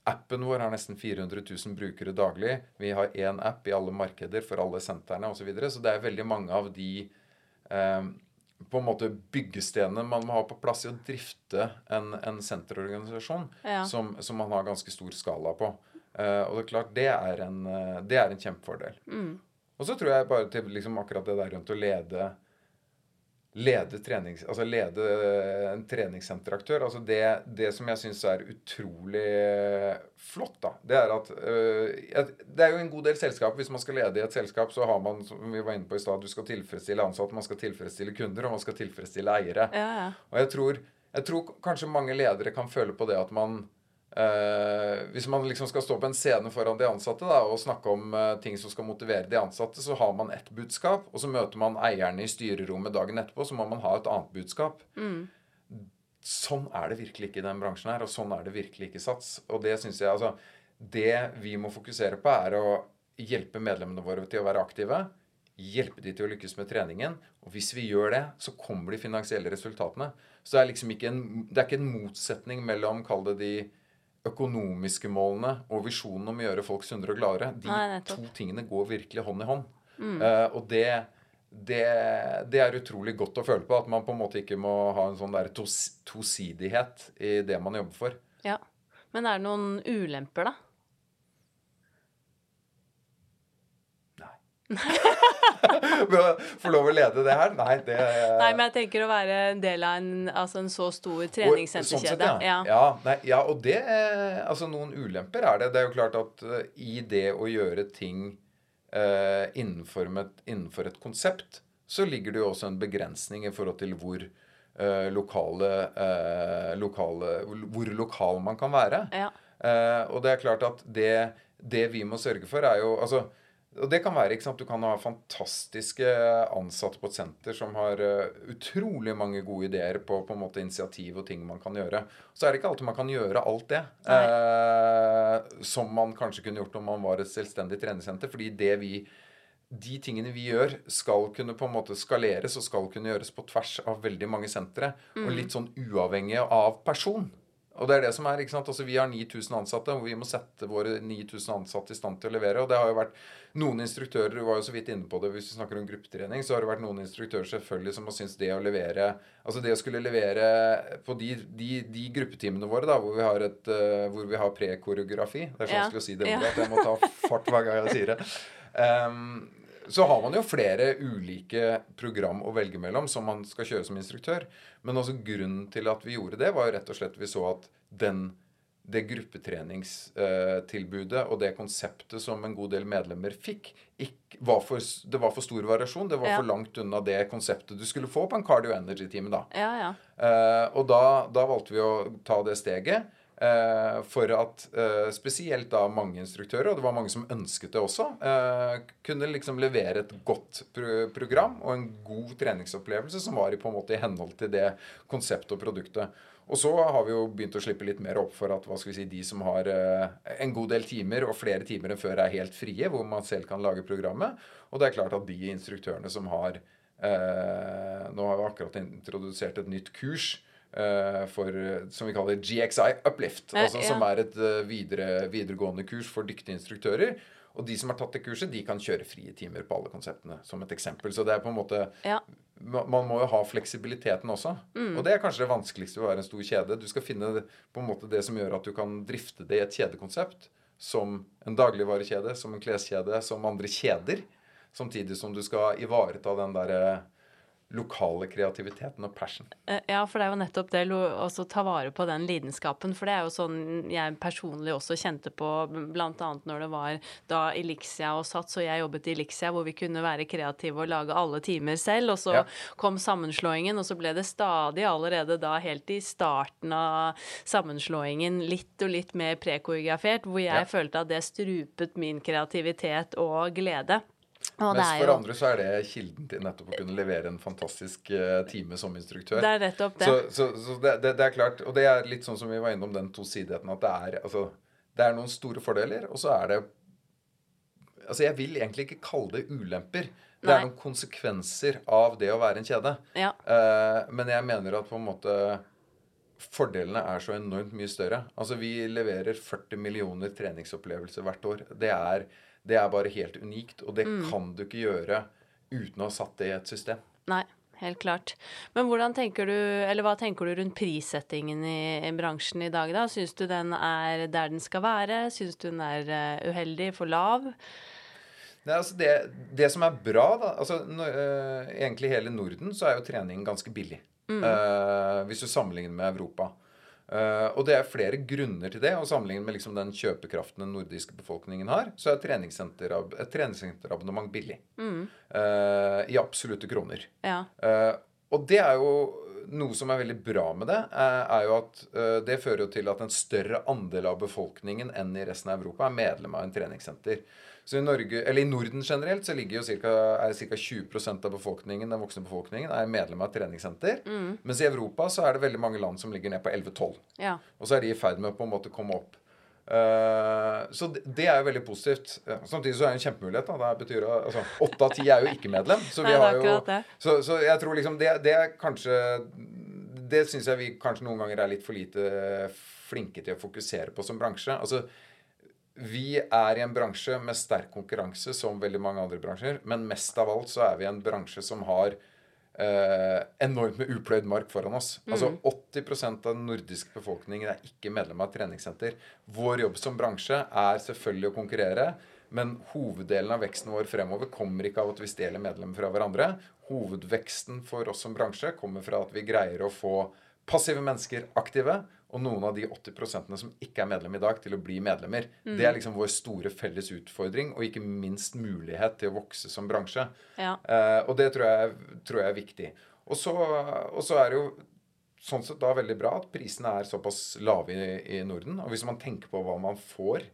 Appen vår har nesten 400 000 brukere daglig. Vi har én app i alle markeder for alle sentrene osv. Så, videre. så det er veldig mange av de eh, på en måte byggestenene man må ha på plass i å drifte en, en senterorganisasjon ja. som, som, man har ganske stor skala på. Eh, og det er klart, det er en, eh, det er en kjempefordel. Mm. Og så tror jeg bare til liksom akkurat det der rundt å lede lede, trenings, altså lede en treningssenteraktør. Altså det, det som jeg syns er utrolig flott, da, det er at øh, Det er jo en god del selskap. Hvis man skal lede i et selskap, så har man, som vi var inne på i stad, du skal tilfredsstille ansatte, man skal tilfredsstille kunder, og man skal tilfredsstille eiere. Ja, ja. Og jeg tror, jeg tror kanskje mange ledere kan føle på det at man Uh, hvis man liksom skal stå på en scene foran de ansatte da, og snakke om uh, ting som skal motivere de ansatte, så har man ett budskap, og så møter man eierne i styrerommet dagen etterpå, så må man ha et annet budskap. Mm. Sånn er det virkelig ikke i den bransjen her, og sånn er det virkelig ikke Sats. Og det synes jeg, altså, det vi må fokusere på, er å hjelpe medlemmene våre til å være aktive. Hjelpe de til å lykkes med treningen. Og hvis vi gjør det, så kommer de finansielle resultatene. Så det er liksom ikke en, det er ikke en motsetning mellom, kall det de økonomiske målene og visjonen om å gjøre folk sunnere og gladere, de Nei, to tingene går virkelig hånd i hånd. Mm. Uh, og det, det, det, er utrolig godt å føle på. At man på en måte ikke må ha en sånn der tos, tosidighet i det man jobber for. Ja. Men er det noen ulemper, da? Få lov å lede det her? Nei, det Nei, men jeg tenker å være en del av en, altså en så stor treningssenterkjede. Sånn ja. Ja. Ja, ja. og det Altså, noen ulemper er det. Det er jo klart at uh, i det å gjøre ting eh, innenfor, et, innenfor, et, konsept, så ligger det jo også en begrensning i forhold til hvor eh, lokale, lokale Hvor lokal man kan være. og det er klart at det, det vi må sørge for, er jo altså og det kan være, ikke sant, Du kan ha fantastiske ansatte på et senter som har uh, utrolig mange gode ideer på, på en måte initiativ og ting man kan gjøre. Så er det ikke alltid man kan gjøre alt det eh, som man kanskje kunne gjort om man var et selvstendig treningssenter. fordi det vi de tingene vi gjør, skal kunne på en måte skaleres og skal kunne gjøres på tvers av veldig mange sentre. Mm. Og litt sånn uavhengig av person. Og det er det som er, ikke sant? Altså, Vi har 9000 ansatte, og vi må sette våre 9000 ansatte i stand til å levere. Og det har jo vært noen instruktører du var jo så vidt inne på det, Hvis vi snakker om gruppetrening, så har det vært noen instruktører selvfølgelig som har syntes det å levere Altså det å skulle levere på de, de, de gruppetimene våre da, hvor vi har, et, uh, hvor vi har prekoreografi Det er sånn vanskelig ja. å si det ordet at jeg må ta fart hver gang jeg sier det. Um, så har man jo flere ulike program å velge mellom som man skal kjøre som instruktør. Men også grunnen til at vi gjorde det, var jo rett og slett vi så at den, det gruppetreningstilbudet og det konseptet som en god del medlemmer fikk, ikke, var for, det var for stor variasjon. Det var ja. for langt unna det konseptet du skulle få på en cardio energy-time. da. Ja, ja. Uh, og da, da valgte vi å ta det steget. Eh, for at eh, spesielt da mange instruktører, og det var mange som ønsket det også, eh, kunne liksom levere et godt pro program og en god treningsopplevelse som var i på en måte i henhold til det konseptet og produktet. Og så har vi jo begynt å slippe litt mer opp for at hva skal vi si, de som har eh, en god del timer, og flere timer enn før, er helt frie, hvor man selv kan lage programmet. Og det er klart at de instruktørene som har eh, Nå har vi akkurat introdusert et nytt kurs Uh, for, som vi kaller GXI Uplift. Altså, ja. Som er et uh, videre, videregående kurs for dyktige instruktører. Og de som har tatt det kurset, de kan kjøre frie timer på alle konseptene. Som et eksempel. Så det er på en måte ja. Man må jo ha fleksibiliteten også. Mm. Og det er kanskje det vanskeligste ved å være en stor kjede. Du skal finne på en måte det som gjør at du kan drifte det i et kjedekonsept. Som en dagligvarekjede, som en kleskjede, som andre kjeder. Samtidig som du skal ivareta den derre lokale kreativiteten og passion. Eh, ja, for det er jo nettopp det å ta vare på den lidenskapen. For det er jo sånn jeg personlig også kjente på, bl.a. når det var da Elixia og Sats, og jeg jobbet i Elixia, hvor vi kunne være kreative og lage alle timer selv. Og så ja. kom sammenslåingen, og så ble det stadig allerede da, helt i starten av sammenslåingen, litt og litt mer prekoreografert, hvor jeg ja. følte at det strupet min kreativitet og glede. Mens for andre så er det kilden til nettopp å kunne levere en fantastisk uh, time som instruktør. Det er nettopp det. Så, så, så det, det, det, er klart, og det er litt sånn som vi var innom den tosidigheten, at det er, altså, det er noen store fordeler, og så er det Altså, jeg vil egentlig ikke kalle det ulemper. Det Nei. er noen konsekvenser av det å være en kjede. Ja. Uh, men jeg mener at på en måte fordelene er så enormt mye større. Altså, vi leverer 40 millioner treningsopplevelser hvert år. Det er det er bare helt unikt. Og det mm. kan du ikke gjøre uten å ha satt det i et system. Nei, helt klart. Men hvordan tenker du, eller hva tenker du rundt prissettingen i, i bransjen i dag, da? Syns du den er der den skal være? Syns du den er uh, uheldig, for lav? Nei, altså det, det, som er bra, da altså no, uh, Egentlig hele Norden så er jo treningen ganske billig. Mm. Uh, hvis du sammenligner med Europa. Uh, og det er flere grunner til det. og Sammenlignet med liksom den kjøpekraften den nordiske befolkningen har, så er treningssenterab et treningssenterabonnement billig. Mm. Uh, I absolutte kroner. Ja. Uh, og det er jo noe som er veldig bra med det, er jo at det fører jo til at en større andel av befolkningen enn i resten av Europa er medlem av en treningssenter. Så i, Norge, eller i Norden generelt så ligger jo cirka, er ca. 20% av befolkningen, den voksne befolkningen er medlem av et treningssenter. Mm. Mens i Europa så er det veldig mange land som ligger ned på 11-12. Ja. Og så er de i ferd med å på en måte komme opp. Uh, så det, det, er jo veldig positivt. Samtidig så er det en kjempemulighet. Da. Det betyr altså, 8 av 10 er jo ikke medlem. Så, vi Nei, har jo, så, så jeg tror liksom det, det er kanskje Det syns jeg vi kanskje noen ganger er litt for lite flinke til å fokusere på som bransje. Altså vi er i en bransje med sterk konkurranse, som veldig mange andre bransjer. Men mest av alt så er vi en bransje som har eh, enormt med upløyd mark foran oss. Mm. Altså 80 av den nordiske befolkningen er ikke medlem av et treningssenter. Vår jobb som bransje er selvfølgelig å konkurrere. Men hoveddelen av veksten vår fremover kommer ikke av at vi stjeler medlemmer fra hverandre. Hovedveksten for oss som bransje kommer fra at vi greier å få passive mennesker aktive og noen av de 80% som ikke er medlem i dag, til å bli medlemmer. Mm. Det er liksom vår store felles utfordring, og ikke minst mulighet til å vokse som bransje. Ja. Eh, og det tror jeg, tror jeg, er viktig. Og så, og så, er det jo sånn sett da veldig bra at prisene er såpass lave i, i Norden. Og hvis man tenker på hva man får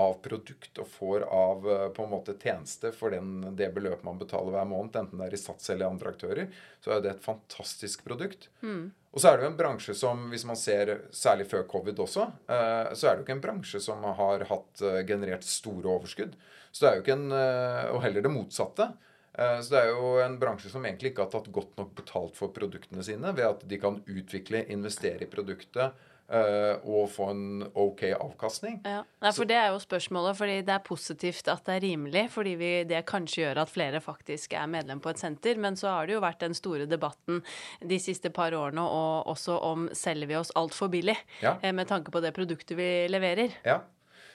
av produkt og får av eh, på en måte tjeneste for den, det beløpet man betaler hver måned, enten det er i Sats eller andre aktører, så er det et fantastisk produkt. Mm. Og så er det jo en bransje som, hvis man ser særlig før covid også, eh, så er det jo ikke en bransje som har hatt eh, generert store overskudd. Så det er jo ikke en Og heller det motsatte. Så det er jo en bransje som egentlig ikke har tatt godt nok betalt for produktene sine ved at de kan utvikle, investere i produktet eh, og få en ok avkastning. Ja. Nei, for Det er jo spørsmålet, fordi det er positivt at det er rimelig, fordi vi, det kanskje gjør at flere faktisk er medlem på et senter. Men så har det jo vært den store debatten de siste par årene og også om selger vi oss altfor billig Ja. eh, med tanke på det produktet vi leverer. Ja.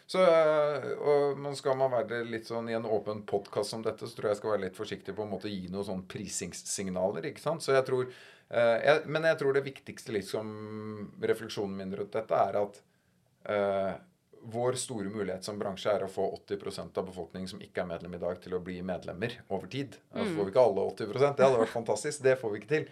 Så, øh, og men skal man være litt sånn I en åpen podkast som dette, så tror jeg jeg skal være litt forsiktig på en måte å gi noen sånn prisingssignaler. ikke sant? Så jeg tror, eh, jeg, Men jeg tror det viktigste liksom refleksjonen min rundt dette er at eh, vår store mulighet som bransje er å få 80% av befolkningen som ikke er medlem i dag, til å bli medlemmer over tid. Altså får vi ikke alle 80% Det hadde vært fantastisk. Det får vi ikke til.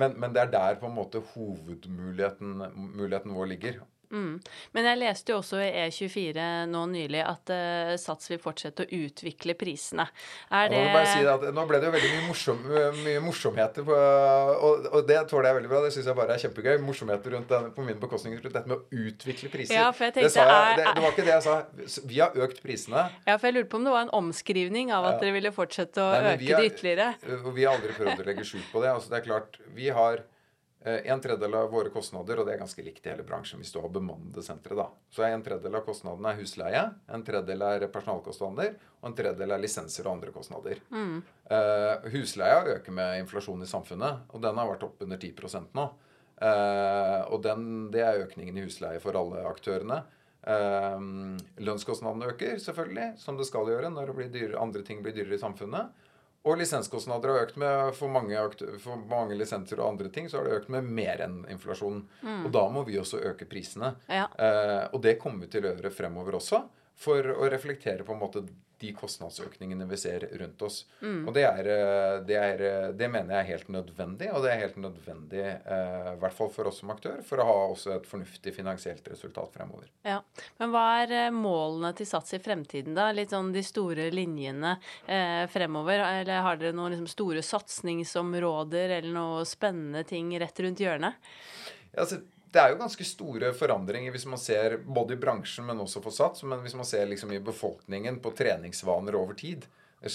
Men, men det er der på en måte hovedmuligheten muligheten vår ligger. Mm. Men jeg leste jo også i E24 nå nylig at uh, Sats vil fortsette å utvikle prisene. Er det Nå, si at Nå ble det jo veldig mye, morsom, mye morsomheter, på, og, og det tåler jeg veldig bra. Det syns jeg bare er kjempegøy. Morsomheter rundt den, på min bekostning rundt dette med å utvikle priser. Ja, jeg det, jeg, det, det var ikke det jeg sa. Vi har økt prisene. Ja, for jeg lurte på om det var en omskrivning av at Ja. dere ville fortsette å Nei, øke har- det ytterligere. Vi har aldri prøvd å legge skjul på det. Altså, det er klart, Vi har en tredjedel av våre kostnader, og det er ganske likt i hele bransjen hvis du har bemannede sentre. da. Så en tredjedel av kostnadene er husleie, en tredjedel er personalkostnader, og en tredjedel er lisenser og andre kostnader. Eh, husleia øker med inflasjon i samfunnet, og den har vært opp under 10 nå. Uh, og den, det er økningen i husleie for alle aktørene. Uh, lønnskostnadene øker, selvfølgelig, som det skal gjøre når det blir dyrere, andre ting blir dyrere i samfunnet. Og lisenskostnader har økt med for mange, for mange lisenser og andre ting, så har det økt med mer enn inflasjonen. Og da må vi også øke prisene. Ja. Eh, og det kommer vi til å gjøre fremover også, for å reflektere på en måte de kostnadsøkningene vi ser rundt oss. Og det, er, eh, det, er, eh, det mener jeg er helt nødvendig, og det er helt nødvendig eh, i hvert fall for oss som aktør, for å ha også et fornuftig finansielt resultat fremover. Ja. Men hva er eh, målene til Sats i fremtiden, da? Litt sånn de store linjene eh, fremover? Eller har dere noen liksom, store satsingsområder eller noe spennende ting rett rundt hjørnet? Ja, altså, det er jo ganske store forandringer hvis man ser både i bransjen, men også for Sats. Men hvis man ser liksom i befolkningen på treningsvaner over tid. Det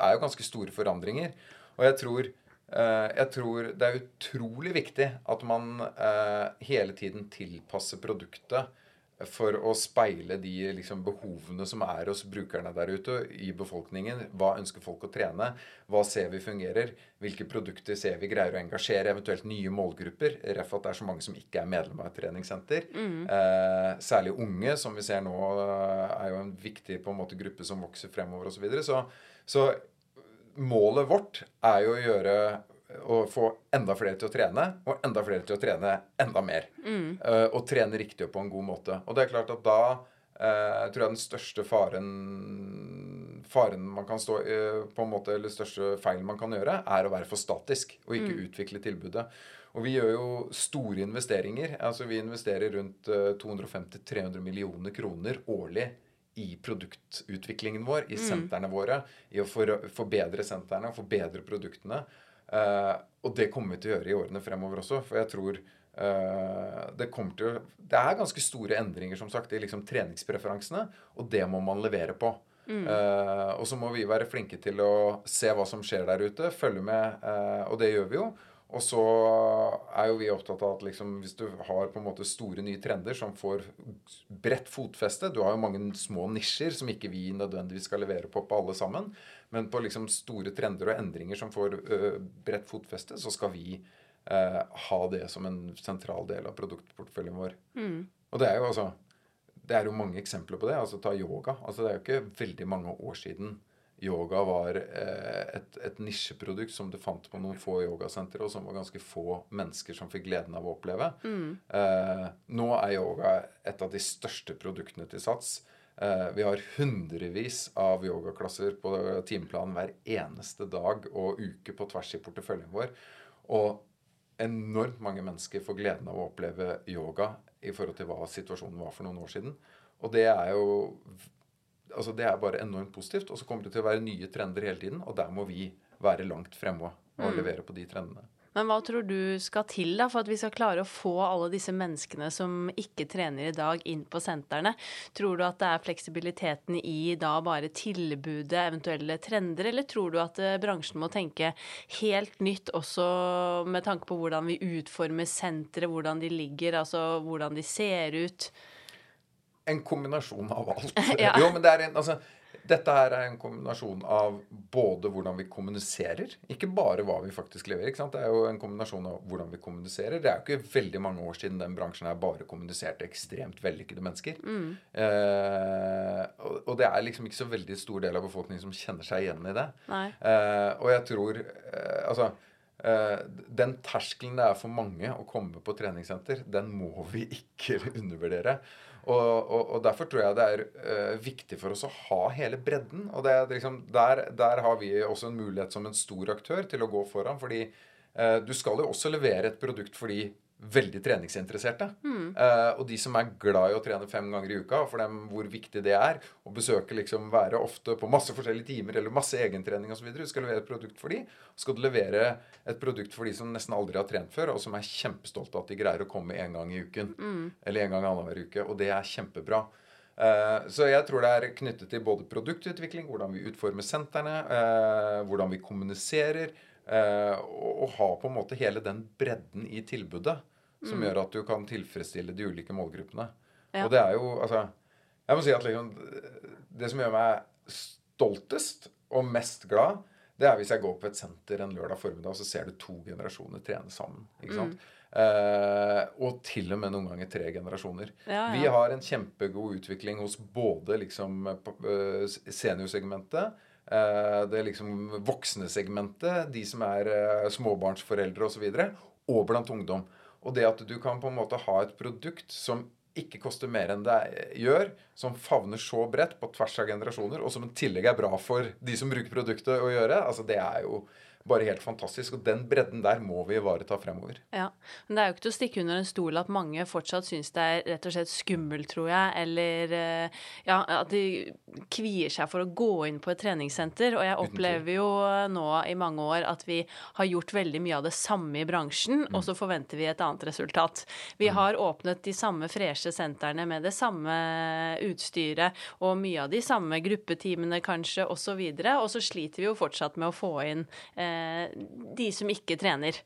er jo ganske store forandringer. Og jeg tror, eh, jeg tror det er utrolig viktig at man eh, hele tiden tilpasser produktet for å speile de liksom, behovene som er hos brukerne der ute i befolkningen. Hva ønsker folk å trene? Hva ser vi fungerer? Hvilke produkter ser vi greier å engasjere? Eventuelt nye målgrupper. Ref at det er så mange som ikke er medlem av et treningssenter. Eh, særlig unge, som vi ser nå, eh, er jo en viktig på en måte, gruppe som vokser fremover osv. Så, videre. så Så målet vårt er jo å gjøre å få enda flere til å trene, og enda flere til å trene enda mer. Eh, og trene riktig og på en god måte. Og det er klart at da uh, tror jeg den største faren faren man kan stå uh, på en måte, eller største feilen man kan gjøre, er å være for statisk og ikke utvikle tilbudet. Og vi gjør jo store investeringer. altså Vi investerer rundt eh, 250-300 millioner kroner årlig i produktutviklingen vår, i sentrene våre, i å for, forbedre sentrene, forbedre produktene. Eh, og det kommer vi til å gjøre i årene fremover også, for jeg tror eh, det kommer til å Det er ganske store endringer, som sagt, i liksom treningspreferansene, og det må man levere på. Eh, og så må vi være flinke til å se hva som skjer der ute, følge med, uh, og det gjør vi jo. Og så er jo vi opptatt av at liksom, hvis du har på en måte store nye trender som får bredt fotfeste Du har jo mange små nisjer som ikke vi nødvendigvis skal levere på på alle sammen. Men på liksom store trender og endringer som får bredt fotfeste, så skal vi eh, ha det som en sentral del av produktporteføljen vår. Og det er jo altså Det er jo mange eksempler på det. altså Ta yoga. altså Det er jo ikke veldig mange år siden yoga var eh, et, et nisjeprodukt som du fant på noen få yogasentre, og som var ganske få mennesker som fikk gleden av å oppleve. Eh, nå er yoga et av de største produktene til Sats. Eh, vi har hundrevis av yogaklasser på timeplanen hver eneste dag og uke på tvers i porteføljen vår. Og enormt mange mennesker får gleden av å oppleve yoga i forhold til hva situasjonen var for noen år siden. Og det er jo altså det er bare enormt positivt. Og så kommer det til å være nye trender hele tiden, og der må vi være langt fremme og levere på de trendene. Men hva tror du skal til da for at vi skal klare å få alle disse menneskene som ikke trener i dag, inn på sentrene? Tror du at det er fleksibiliteten i da bare tilbudet, eventuelle trender, eller tror du at eh, bransjen må tenke helt nytt også med tanke på hvordan vi utformer sentre, hvordan de ligger, altså hvordan de ser ut? En kombinasjon av alt. Ja. Jo, men det er en, altså, dette her er en kombinasjon av både hvordan vi kommuniserer, ikke bare hva vi faktisk leverer. ikke sant? Det er jo en kombinasjon av hvordan vi kommuniserer. Det er jo ikke veldig mange år siden den bransjen her bare kommuniserte ekstremt vellykkede mennesker. Eh, og, og det er liksom ikke så veldig stor del av befolkningen som kjenner seg igjen i det. Eh, og jeg tror eh, Altså eh, Den terskelen det er for mange å komme på treningssenter, den må vi ikke undervurdere. Og, og, og derfor tror jeg det er uh, viktig for oss å ha hele bredden. Og liksom, der, der har vi også en mulighet som en stor aktør til å gå foran. Fordi uh, du skal jo også levere et produkt for de veldig treningsinteresserte. Eh, og de som er glad i å trene fem ganger i uka, for dem hvor viktig det er å besøke liksom være ofte på masse forskjellige timer eller masse egentrening osv. Du skal levere et produkt for de. Skal du levere et produkt for de som nesten aldri har trent før, og som er kjempestolte av at de greier å komme en gang i uken. Eller en gang annenhver uke. Og det er kjempebra. Uh, Så jeg tror det er knyttet til både produktutvikling, hvordan vi utformer sentrene, uh, hvordan vi kommuniserer, og og ha på en måte hele den bredden i tilbudet som gjør at du kan tilfredsstille de ulike målgruppene. Ja. Og det er jo Altså, jeg må si at liksom Det som gjør meg stoltest og mest glad, det er hvis jeg går på et senter en lørdag formiddag, og så ser du to generasjoner trene sammen. ikke sant? Eh, og til og med noen ganger tre generasjoner. Ja, ja. Vi har en kjempegod utvikling hos både liksom eh, seniorsegmentet, eh, det liksom voksne segmentet, de som er eh, småbarnsforeldre osv., og, så videre, og blant ungdom. Og det at du kan på en måte ha et produkt som ikke koster mer enn det gjør, som favner så bredt på tvers av generasjoner, og som i tillegg er bra for de som bruker produktet å gjøre, altså det er jo bare helt fantastisk. Og den bredden der må vi ivareta fremover. Ja, men det er jo ikke til å stikke under en stol at mange fortsatt syns det er rett og slett skummelt, tror jeg, eller eh, ja, at de kvier seg for å gå inn på et treningssenter. Og jeg opplever jo nå i mange år at vi har gjort veldig mye av det samme i bransjen, og så forventer vi et annet resultat. Vi har åpnet de samme freshe sentrene med det samme utstyret og mye av de samme gruppetimene kanskje, osv., og, så videre, og så sliter vi jo fortsatt med å få inn eh, de som ikke trener.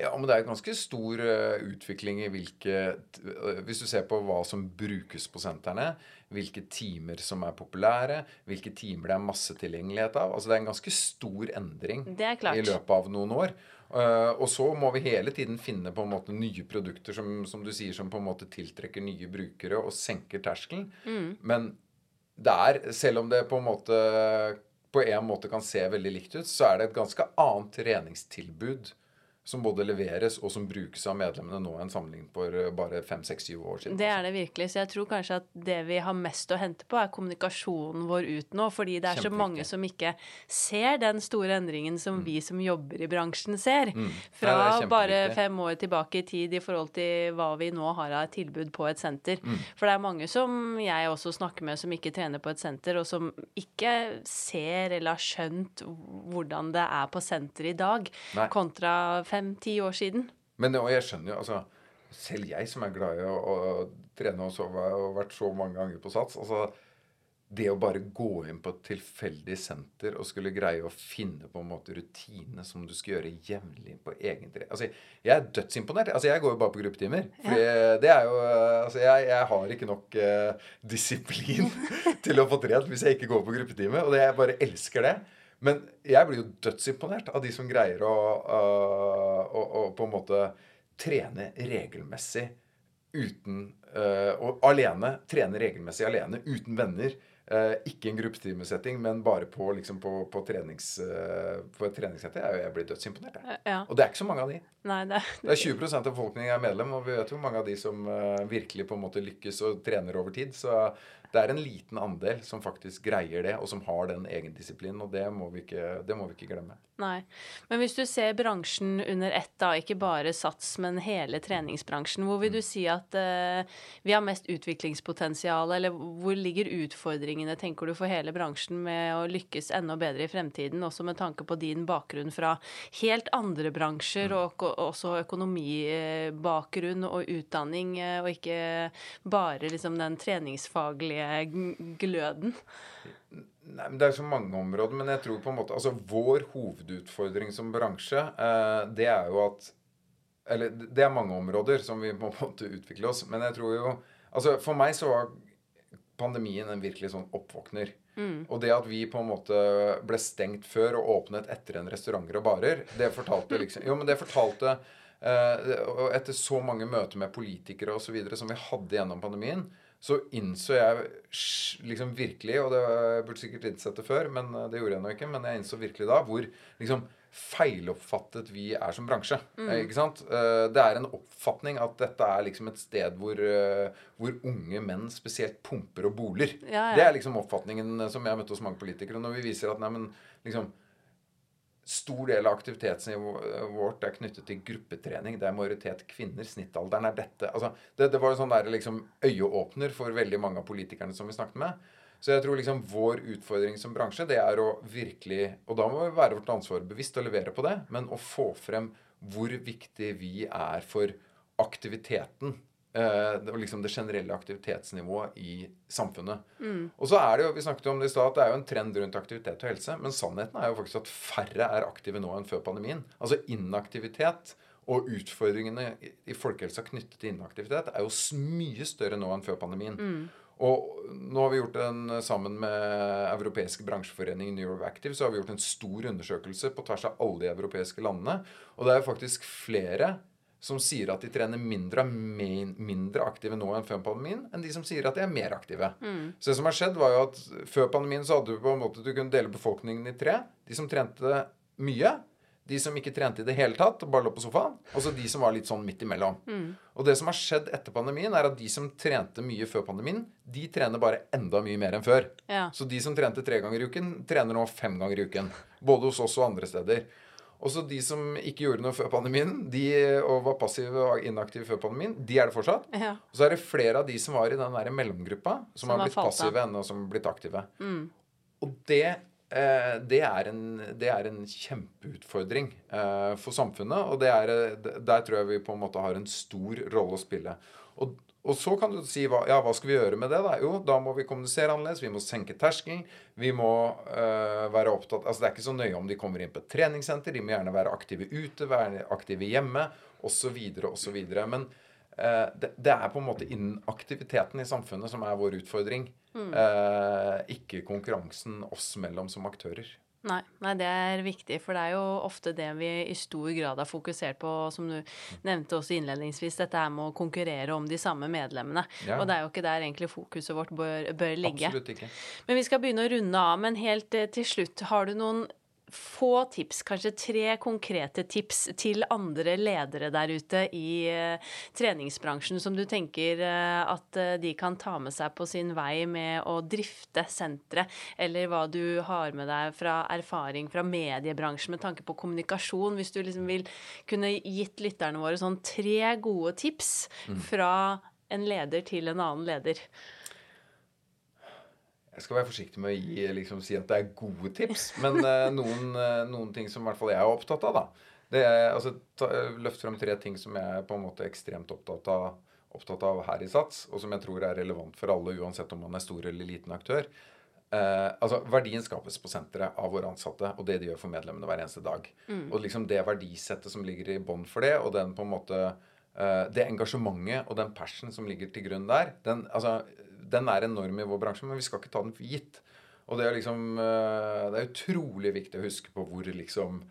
Ja, men det er en ganske stor eh, utvikling i hvilke eh, Hvis du ser på hva som brukes på sentrene, hvilke timer som er populære, hvilke timer det er massetilgjengelighet av. Altså det er en ganske stor endring i løpet av noen år. Eh, og så må vi hele tiden finne på en måte nye produkter som, som du sier, som på en måte tiltrekker nye brukere og senker terskelen. Mm. Men det er, selv om det på en måte på en måte kan se veldig likt ut, så er det et ganske annet treningstilbud som både leveres og som brukes av medlemmene nå enn sammenlignet for eh, bare fem, seks, syv år siden. Det er det virkelig. Så jeg tror kanskje at det vi har mest å hente på, er kommunikasjonen vår ut nå. Fordi det er så mange som ikke ser den store endringen som vi som jobber i bransjen ser. Mm. Fra Nei, bare fem år tilbake i tid i forhold til hva vi nå har av tilbud på et senter. Mm. For det er mange som jeg også snakker med som ikke trener på et senter, og som ikke ser eller har skjønt hvordan det er på senter i dag, Nei. kontra fem-ti år siden. Men og jeg skjønner jo, altså Selv jeg som er glad i å, å trene og sove og vært så mange ganger på sats altså Det å bare gå inn på et tilfeldig senter og skulle greie å finne på en måte rutine som du skal gjøre jevnlig på egen tre... Altså, jeg er dødsimponert. Altså, jeg går jo bare på gruppetimer. For det er jo Altså, jeg, jeg har ikke nok eh, disiplin til å få trent hvis jeg ikke går på gruppetime. Og det, jeg bare elsker det. Men jeg blir jo dødsimponert av de som greier å, øh, å, å på en måte trene regelmessig uten øh, Og alene. Trene regelmessig alene uten venner. Eh, ikke en gruppetimesetting, men bare på, liksom på, på, trenings, på et treningssenter. Jeg, jeg blir dødsimponert. Jeg. Ja. Og det er ikke så mange av de. Nei, det Det er 20% av befolkningen er medlem, og vi vet jo mange av de som virkelig på en måte lykkes og trener over tid. Så det er en liten andel som faktisk greier det, og som har den egendisiplinen. Og det må vi ikke, må vi ikke glemme. Nei. Men hvis du ser bransjen under ett, da, ikke bare Sats, men hele treningsbransjen, hvor vil du si at uh, vi har mest utviklingspotensial, eller hvor ligger utfordringene, tenker du, for hele bransjen med å lykkes enda bedre i fremtiden, også med tanke på din bakgrunn fra helt andre bransjer, og også økonomibakgrunn og utdanning, eh, og ikke bare liksom den treningsfaglige gløden? Nei, men Det er så mange områder, men jeg tror på en måte Altså vår hovedutfordring som bransje, eh, det er jo at Eller det er mange områder som vi må på en måte utvikle oss. Men jeg tror jo Altså for meg så var pandemien en virkelig sånn oppvåkner. Mm. Og det at vi på en måte ble stengt før og åpnet etter en restauranter og barer, det fortalte liksom Jo, men det fortalte eh, Og etter så mange møter med politikere osv. som vi hadde gjennom pandemien, så innså jeg liksom virkelig, og det jeg burde sikkert innsett det før, men eh, det gjorde jeg nå ikke, men jeg innså virkelig da hvor liksom feiloppfattet vi er som bransje. Mm. Ikke sant? Eh, det er en oppfatning at dette er liksom et sted hvor, eh, hvor unge menn spesielt pumper og boler. Ja, ja. Det er liksom oppfatningen som jeg har møtt hos mange politikere. Når vi viser at nei, men liksom stor del av aktivitetsnivået vårt er knyttet til gruppetrening. Det er majoritet kvinner. Snittalderen er dette. Altså, det, det var jo sånn der, liksom, øyeåpner for veldig mange av politikerne som vi snakket med. Så jeg tror liksom vår utfordring som bransje, det er å virkelig Og da må vi være vårt ansvar bevisst og levere på det, men å få frem hvor viktig vi er for aktiviteten Uh, liksom det generelle aktivitetsnivået i samfunnet. Mm. Og så er det jo, Vi snakket jo om det i stad, at det er jo en trend rundt aktivitet og helse. Men sannheten er jo faktisk at færre er aktive nå enn før pandemien. Altså inaktivitet og utfordringene i folkehelsa knyttet til inaktivitet er jo mye større nå enn før pandemien. Mm. Og nå har vi gjort en sammen med europeiske bransjeforening Neuroactive, så har vi gjort en stor undersøkelse på tvers av alle de europeiske landene. Og det er faktisk flere som sier at de trener mindre, mindre aktive nå enn før pandemien, enn de som sier at de er mer aktive. Mm. Så det som har skjedd, var jo at før pandemien så hadde du på en måte du kunne dele befolkningen i tre. De som trente mye. De som ikke trente i det hele tatt, bare lå på sofaen. Og så de som var litt sånn midt imellom. Mm. Og det som har skjedd etter pandemien, er at de som trente mye før pandemien, de trener bare enda mye mer enn før. Ja. Så de som trente tre ganger i uken, trener nå fem ganger i uken. Både hos oss og andre steder. Også de som ikke gjorde noe før pandemien, de, og var passive og inaktive før pandemien, de er det fortsatt. Ja. Og så er det flere av de som var i den der mellomgruppa, som, som har blitt passive ennå, som har blitt aktive. Mm. Og det, eh, det, er en, det, er en, kjempeutfordring eh, for samfunnet, og det er, der tror jeg vi på en måte har en stor rolle å spille. Og og så kan du si ja, hva skal vi gjøre med det? da? Jo, da må vi kommunisere annerledes. Vi må senke terskelen. Vi må øh, være opptatt Altså Det er ikke så nøye om de kommer inn på et treningssenter. De må gjerne være aktive ute, være aktive hjemme osv. osv. Men øh, det, det, er på en måte innen aktiviteten i samfunnet som er vår utfordring. Mm. Uh, ikke konkurransen oss mellom som aktører. Nei, nei, det er viktig, for det er jo ofte det vi i stor grad har fokusert på, som du nevnte også innledningsvis, dette her med å konkurrere om de samme medlemmene. Ja. Og det er jo ikke der egentlig fokuset vårt bør, bør ligge. Absolutt ikke. Men vi skal begynne å runde av. Men helt eh, til slutt, har du noen få tips, kanskje tre konkrete tips til andre ledere der ute i uh, treningsbransjen som du tenker uh, at uh, de kan ta med seg på sin vei med å drifte senteret, eller hva du har med deg fra erfaring fra mediebransjen med tanke på kommunikasjon, hvis du liksom vil kunne gitt lytterne våre sånn tre gode tips mm. fra en leder til en annen leder. Jeg skal være forsiktig med å gi, liksom, si at det er gode tips, men uh, noen, uh, noen, ting som i hvert fall jeg er opptatt av, da. Det er, altså, ta, Løft frem tre ting som jeg er på en måte ekstremt opptatt av, opptatt av her i Sats, og som jeg tror er relevant for alle, uansett om man er stor eller liten aktør. Uh, altså, Verdien skapes på senteret av våre ansatte og det de gjør for medlemmene hver eneste dag. Mm. Og liksom det verdisettet som ligger i bånn for det, og den på en måte det engasjementet og den passion som ligger til grunn der, den, altså, den er enorm i vår bransje, men vi skal ikke ta den for gitt. Og det er liksom eh, Det er utrolig viktig å huske på hvor liksom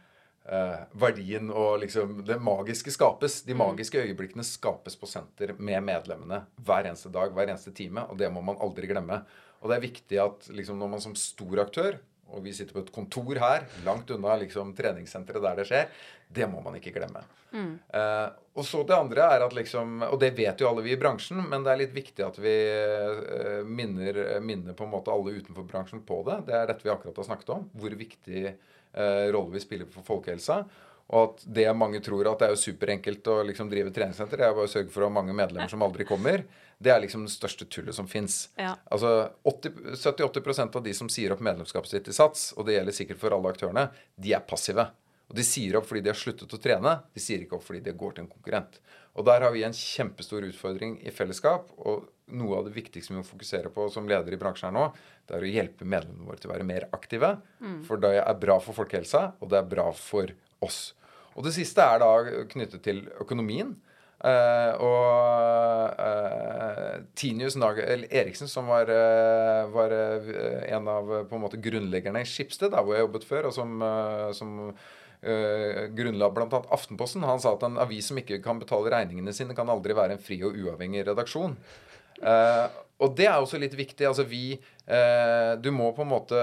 eh, verdien og liksom det magiske skapes. De mm. magiske øyeblikkene skapes på senter med medlemmene hver eneste dag, hver eneste time. Og det må man aldri glemme. Og det er viktig at liksom når man som stor aktør og vi sitter på et kontor her, langt unna liksom, treningssenteret der det skjer. Det må man ikke glemme. Mm. Uh, og så det andre er at liksom Og det vet jo alle vi i bransjen, men det er litt viktig at vi uh, minner, minner, på en måte alle utenfor bransjen på det. Det er dette vi akkurat har snakket om. Hvor viktig eh, rolle vi spiller for folkehelsa. Og at det mange tror at det er jo superenkelt å liksom drive treningssenter, det er bare å sørge for å ha mange medlemmer som aldri kommer, det er liksom det største tullet som fins. Ja. Altså 70-80 av de som sier opp medlemskapet sitt i Sats, og det gjelder sikkert for alle aktørene, de er passive. Og de sier opp fordi de har sluttet å trene, de sier ikke opp fordi de går til en konkurrent. Og der har vi en kjempestor utfordring i fellesskap. Og noe av det viktigste vi må fokusere på som leder i bransjen her nå, det er å hjelpe medlemmene våre til å være mer aktive. For det er bra for folkehelsa, og det er bra for oss. Og det siste er da knyttet til økonomien. Eh, og uh, Tinius Nagel Eriksen, som var, uh, var en av på en måte grunnleggerne i Skipsted, hvor jeg jobbet før, og som, uh, som grunnla bl.a. Aftenposten, han sa at en avis som ikke kan betale regningene sine, kan aldri være en fri og uavhengig redaksjon. Eh, og det er også litt viktig. altså vi eh, Du må på en måte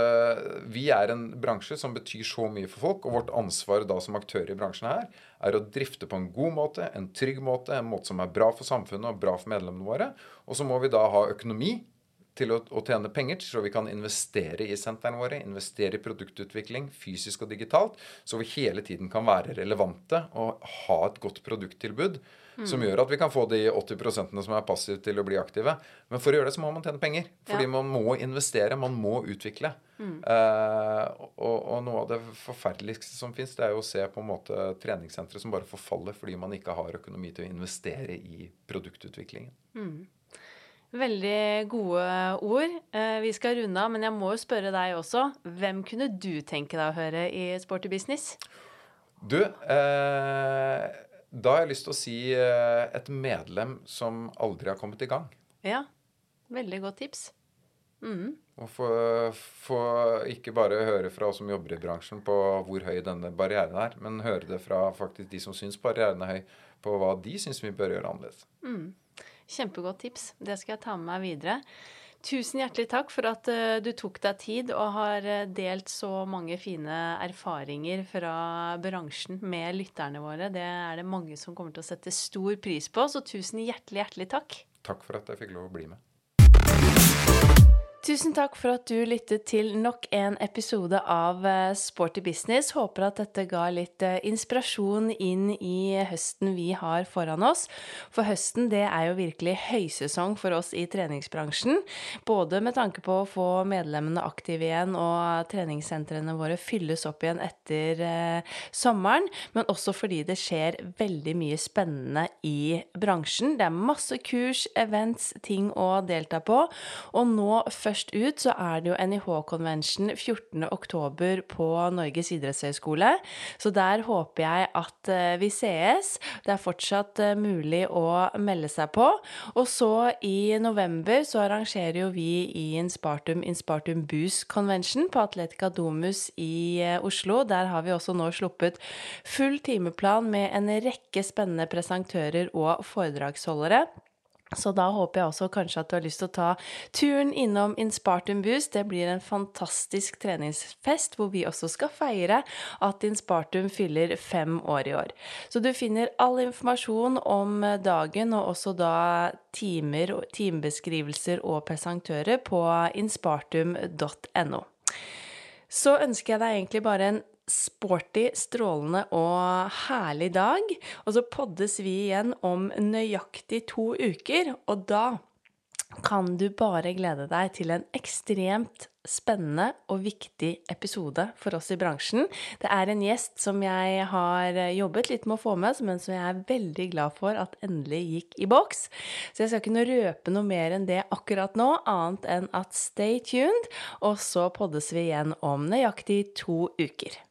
Vi er en bransje som betyr så mye for folk, og vårt ansvar da som aktør i bransjen her er å drifte på en god måte, en trygg måte, en måte som er bra for samfunnet og bra for medlemmene våre. Og så må vi da ha økonomi til å, å tjene penger, så vi kan investere i sentrene våre, investere i produktutvikling, fysisk og digitalt, så vi hele tiden kan være relevante og ha et godt produkttilbud som gjør at vi kan få de 80% som er passive, til å bli aktive. Men for å gjøre det så må man tjene penger. Fordi Ja. man må investere, man må utvikle. Eh, og, og noe av det forferdeligste som fins, det er jo å se på en måte treningssentre som bare forfaller fordi man ikke har økonomi til å investere i produktutviklingen. Veldig gode ord. Eh, vi skal runde av, men jeg må jo spørre deg også. Hvem kunne du tenke deg å høre i Sporty Business? Du, eh, da har jeg lyst til å si eh, et medlem som aldri har kommet i gang. Ja, veldig godt tips. Mm. Og få, ikke bare høre fra oss som jobber i bransjen på hvor høy denne barrieren er, men høre det fra faktisk de som syns barrieren er høy, på hva de syns vi bør gjøre annerledes. Kjempegodt tips. Det skal jeg ta med meg videre. Tusen hjertelig takk for at eh, du tok deg tid og har eh, delt så mange fine erfaringer fra bransjen med lytterne våre. Det er det mange som kommer til å sette stor pris på, så tusen hjertelig, hjertelig takk. Takk for at jeg fikk lov å bli med. Tusen takk for at du lyttet til nok en episode av eh, Sporty Business. Håper at dette ga litt eh, inspirasjon inn i høsten vi har foran oss. For høsten det er jo virkelig høysesong for oss i treningsbransjen. Både med tanke på å få medlemmene aktive igjen og treningssentrene våre fylles opp igjen etter eh, sommeren, men også fordi det skjer veldig mye spennende i bransjen. Det er masse kurs, events, ting å delta på. Og nå først ut så er det jo NIH-konvensjon 14.10 på Norges idrettshøgskole. Så der håper jeg at eh, vi sees. Det er fortsatt eh, mulig å melde seg på. Og så i november så arrangerer jo vi i Inspartum Inspartum Boost Convention på Atletica Domus i eh, Oslo. Der har vi også nå sluppet full timeplan med en rekke spennende presentører og foredragsholdere. Så da håper jeg også kanskje at du har lyst til å ta turen innom Inspartum Boost. Det blir en fantastisk treningsfest hvor vi også skal feire at Inspartum fyller fem år i år. Så du finner all informasjon om dagen og også da timer, timebeskrivelser og presentører på inspartum.no. Så ønsker jeg deg egentlig bare en sporty, strålende og herlig dag. Og så poddes vi igjen om nøyaktig to uker, og da kan du bare glede deg til en ekstremt spennende og viktig episode for oss i bransjen. Det er en gjest som jeg har jobbet litt med å få med, men som jeg er veldig glad for at endelig gikk i boks. Så jeg skal ikke røpe noe mer enn det akkurat nå, annet enn at stay tuned, og så poddes vi igjen om nøyaktig to uker.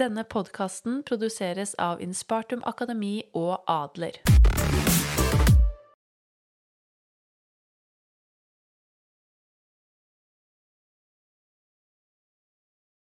Denne podkasten produseres av Inspartum Akademi og Adler.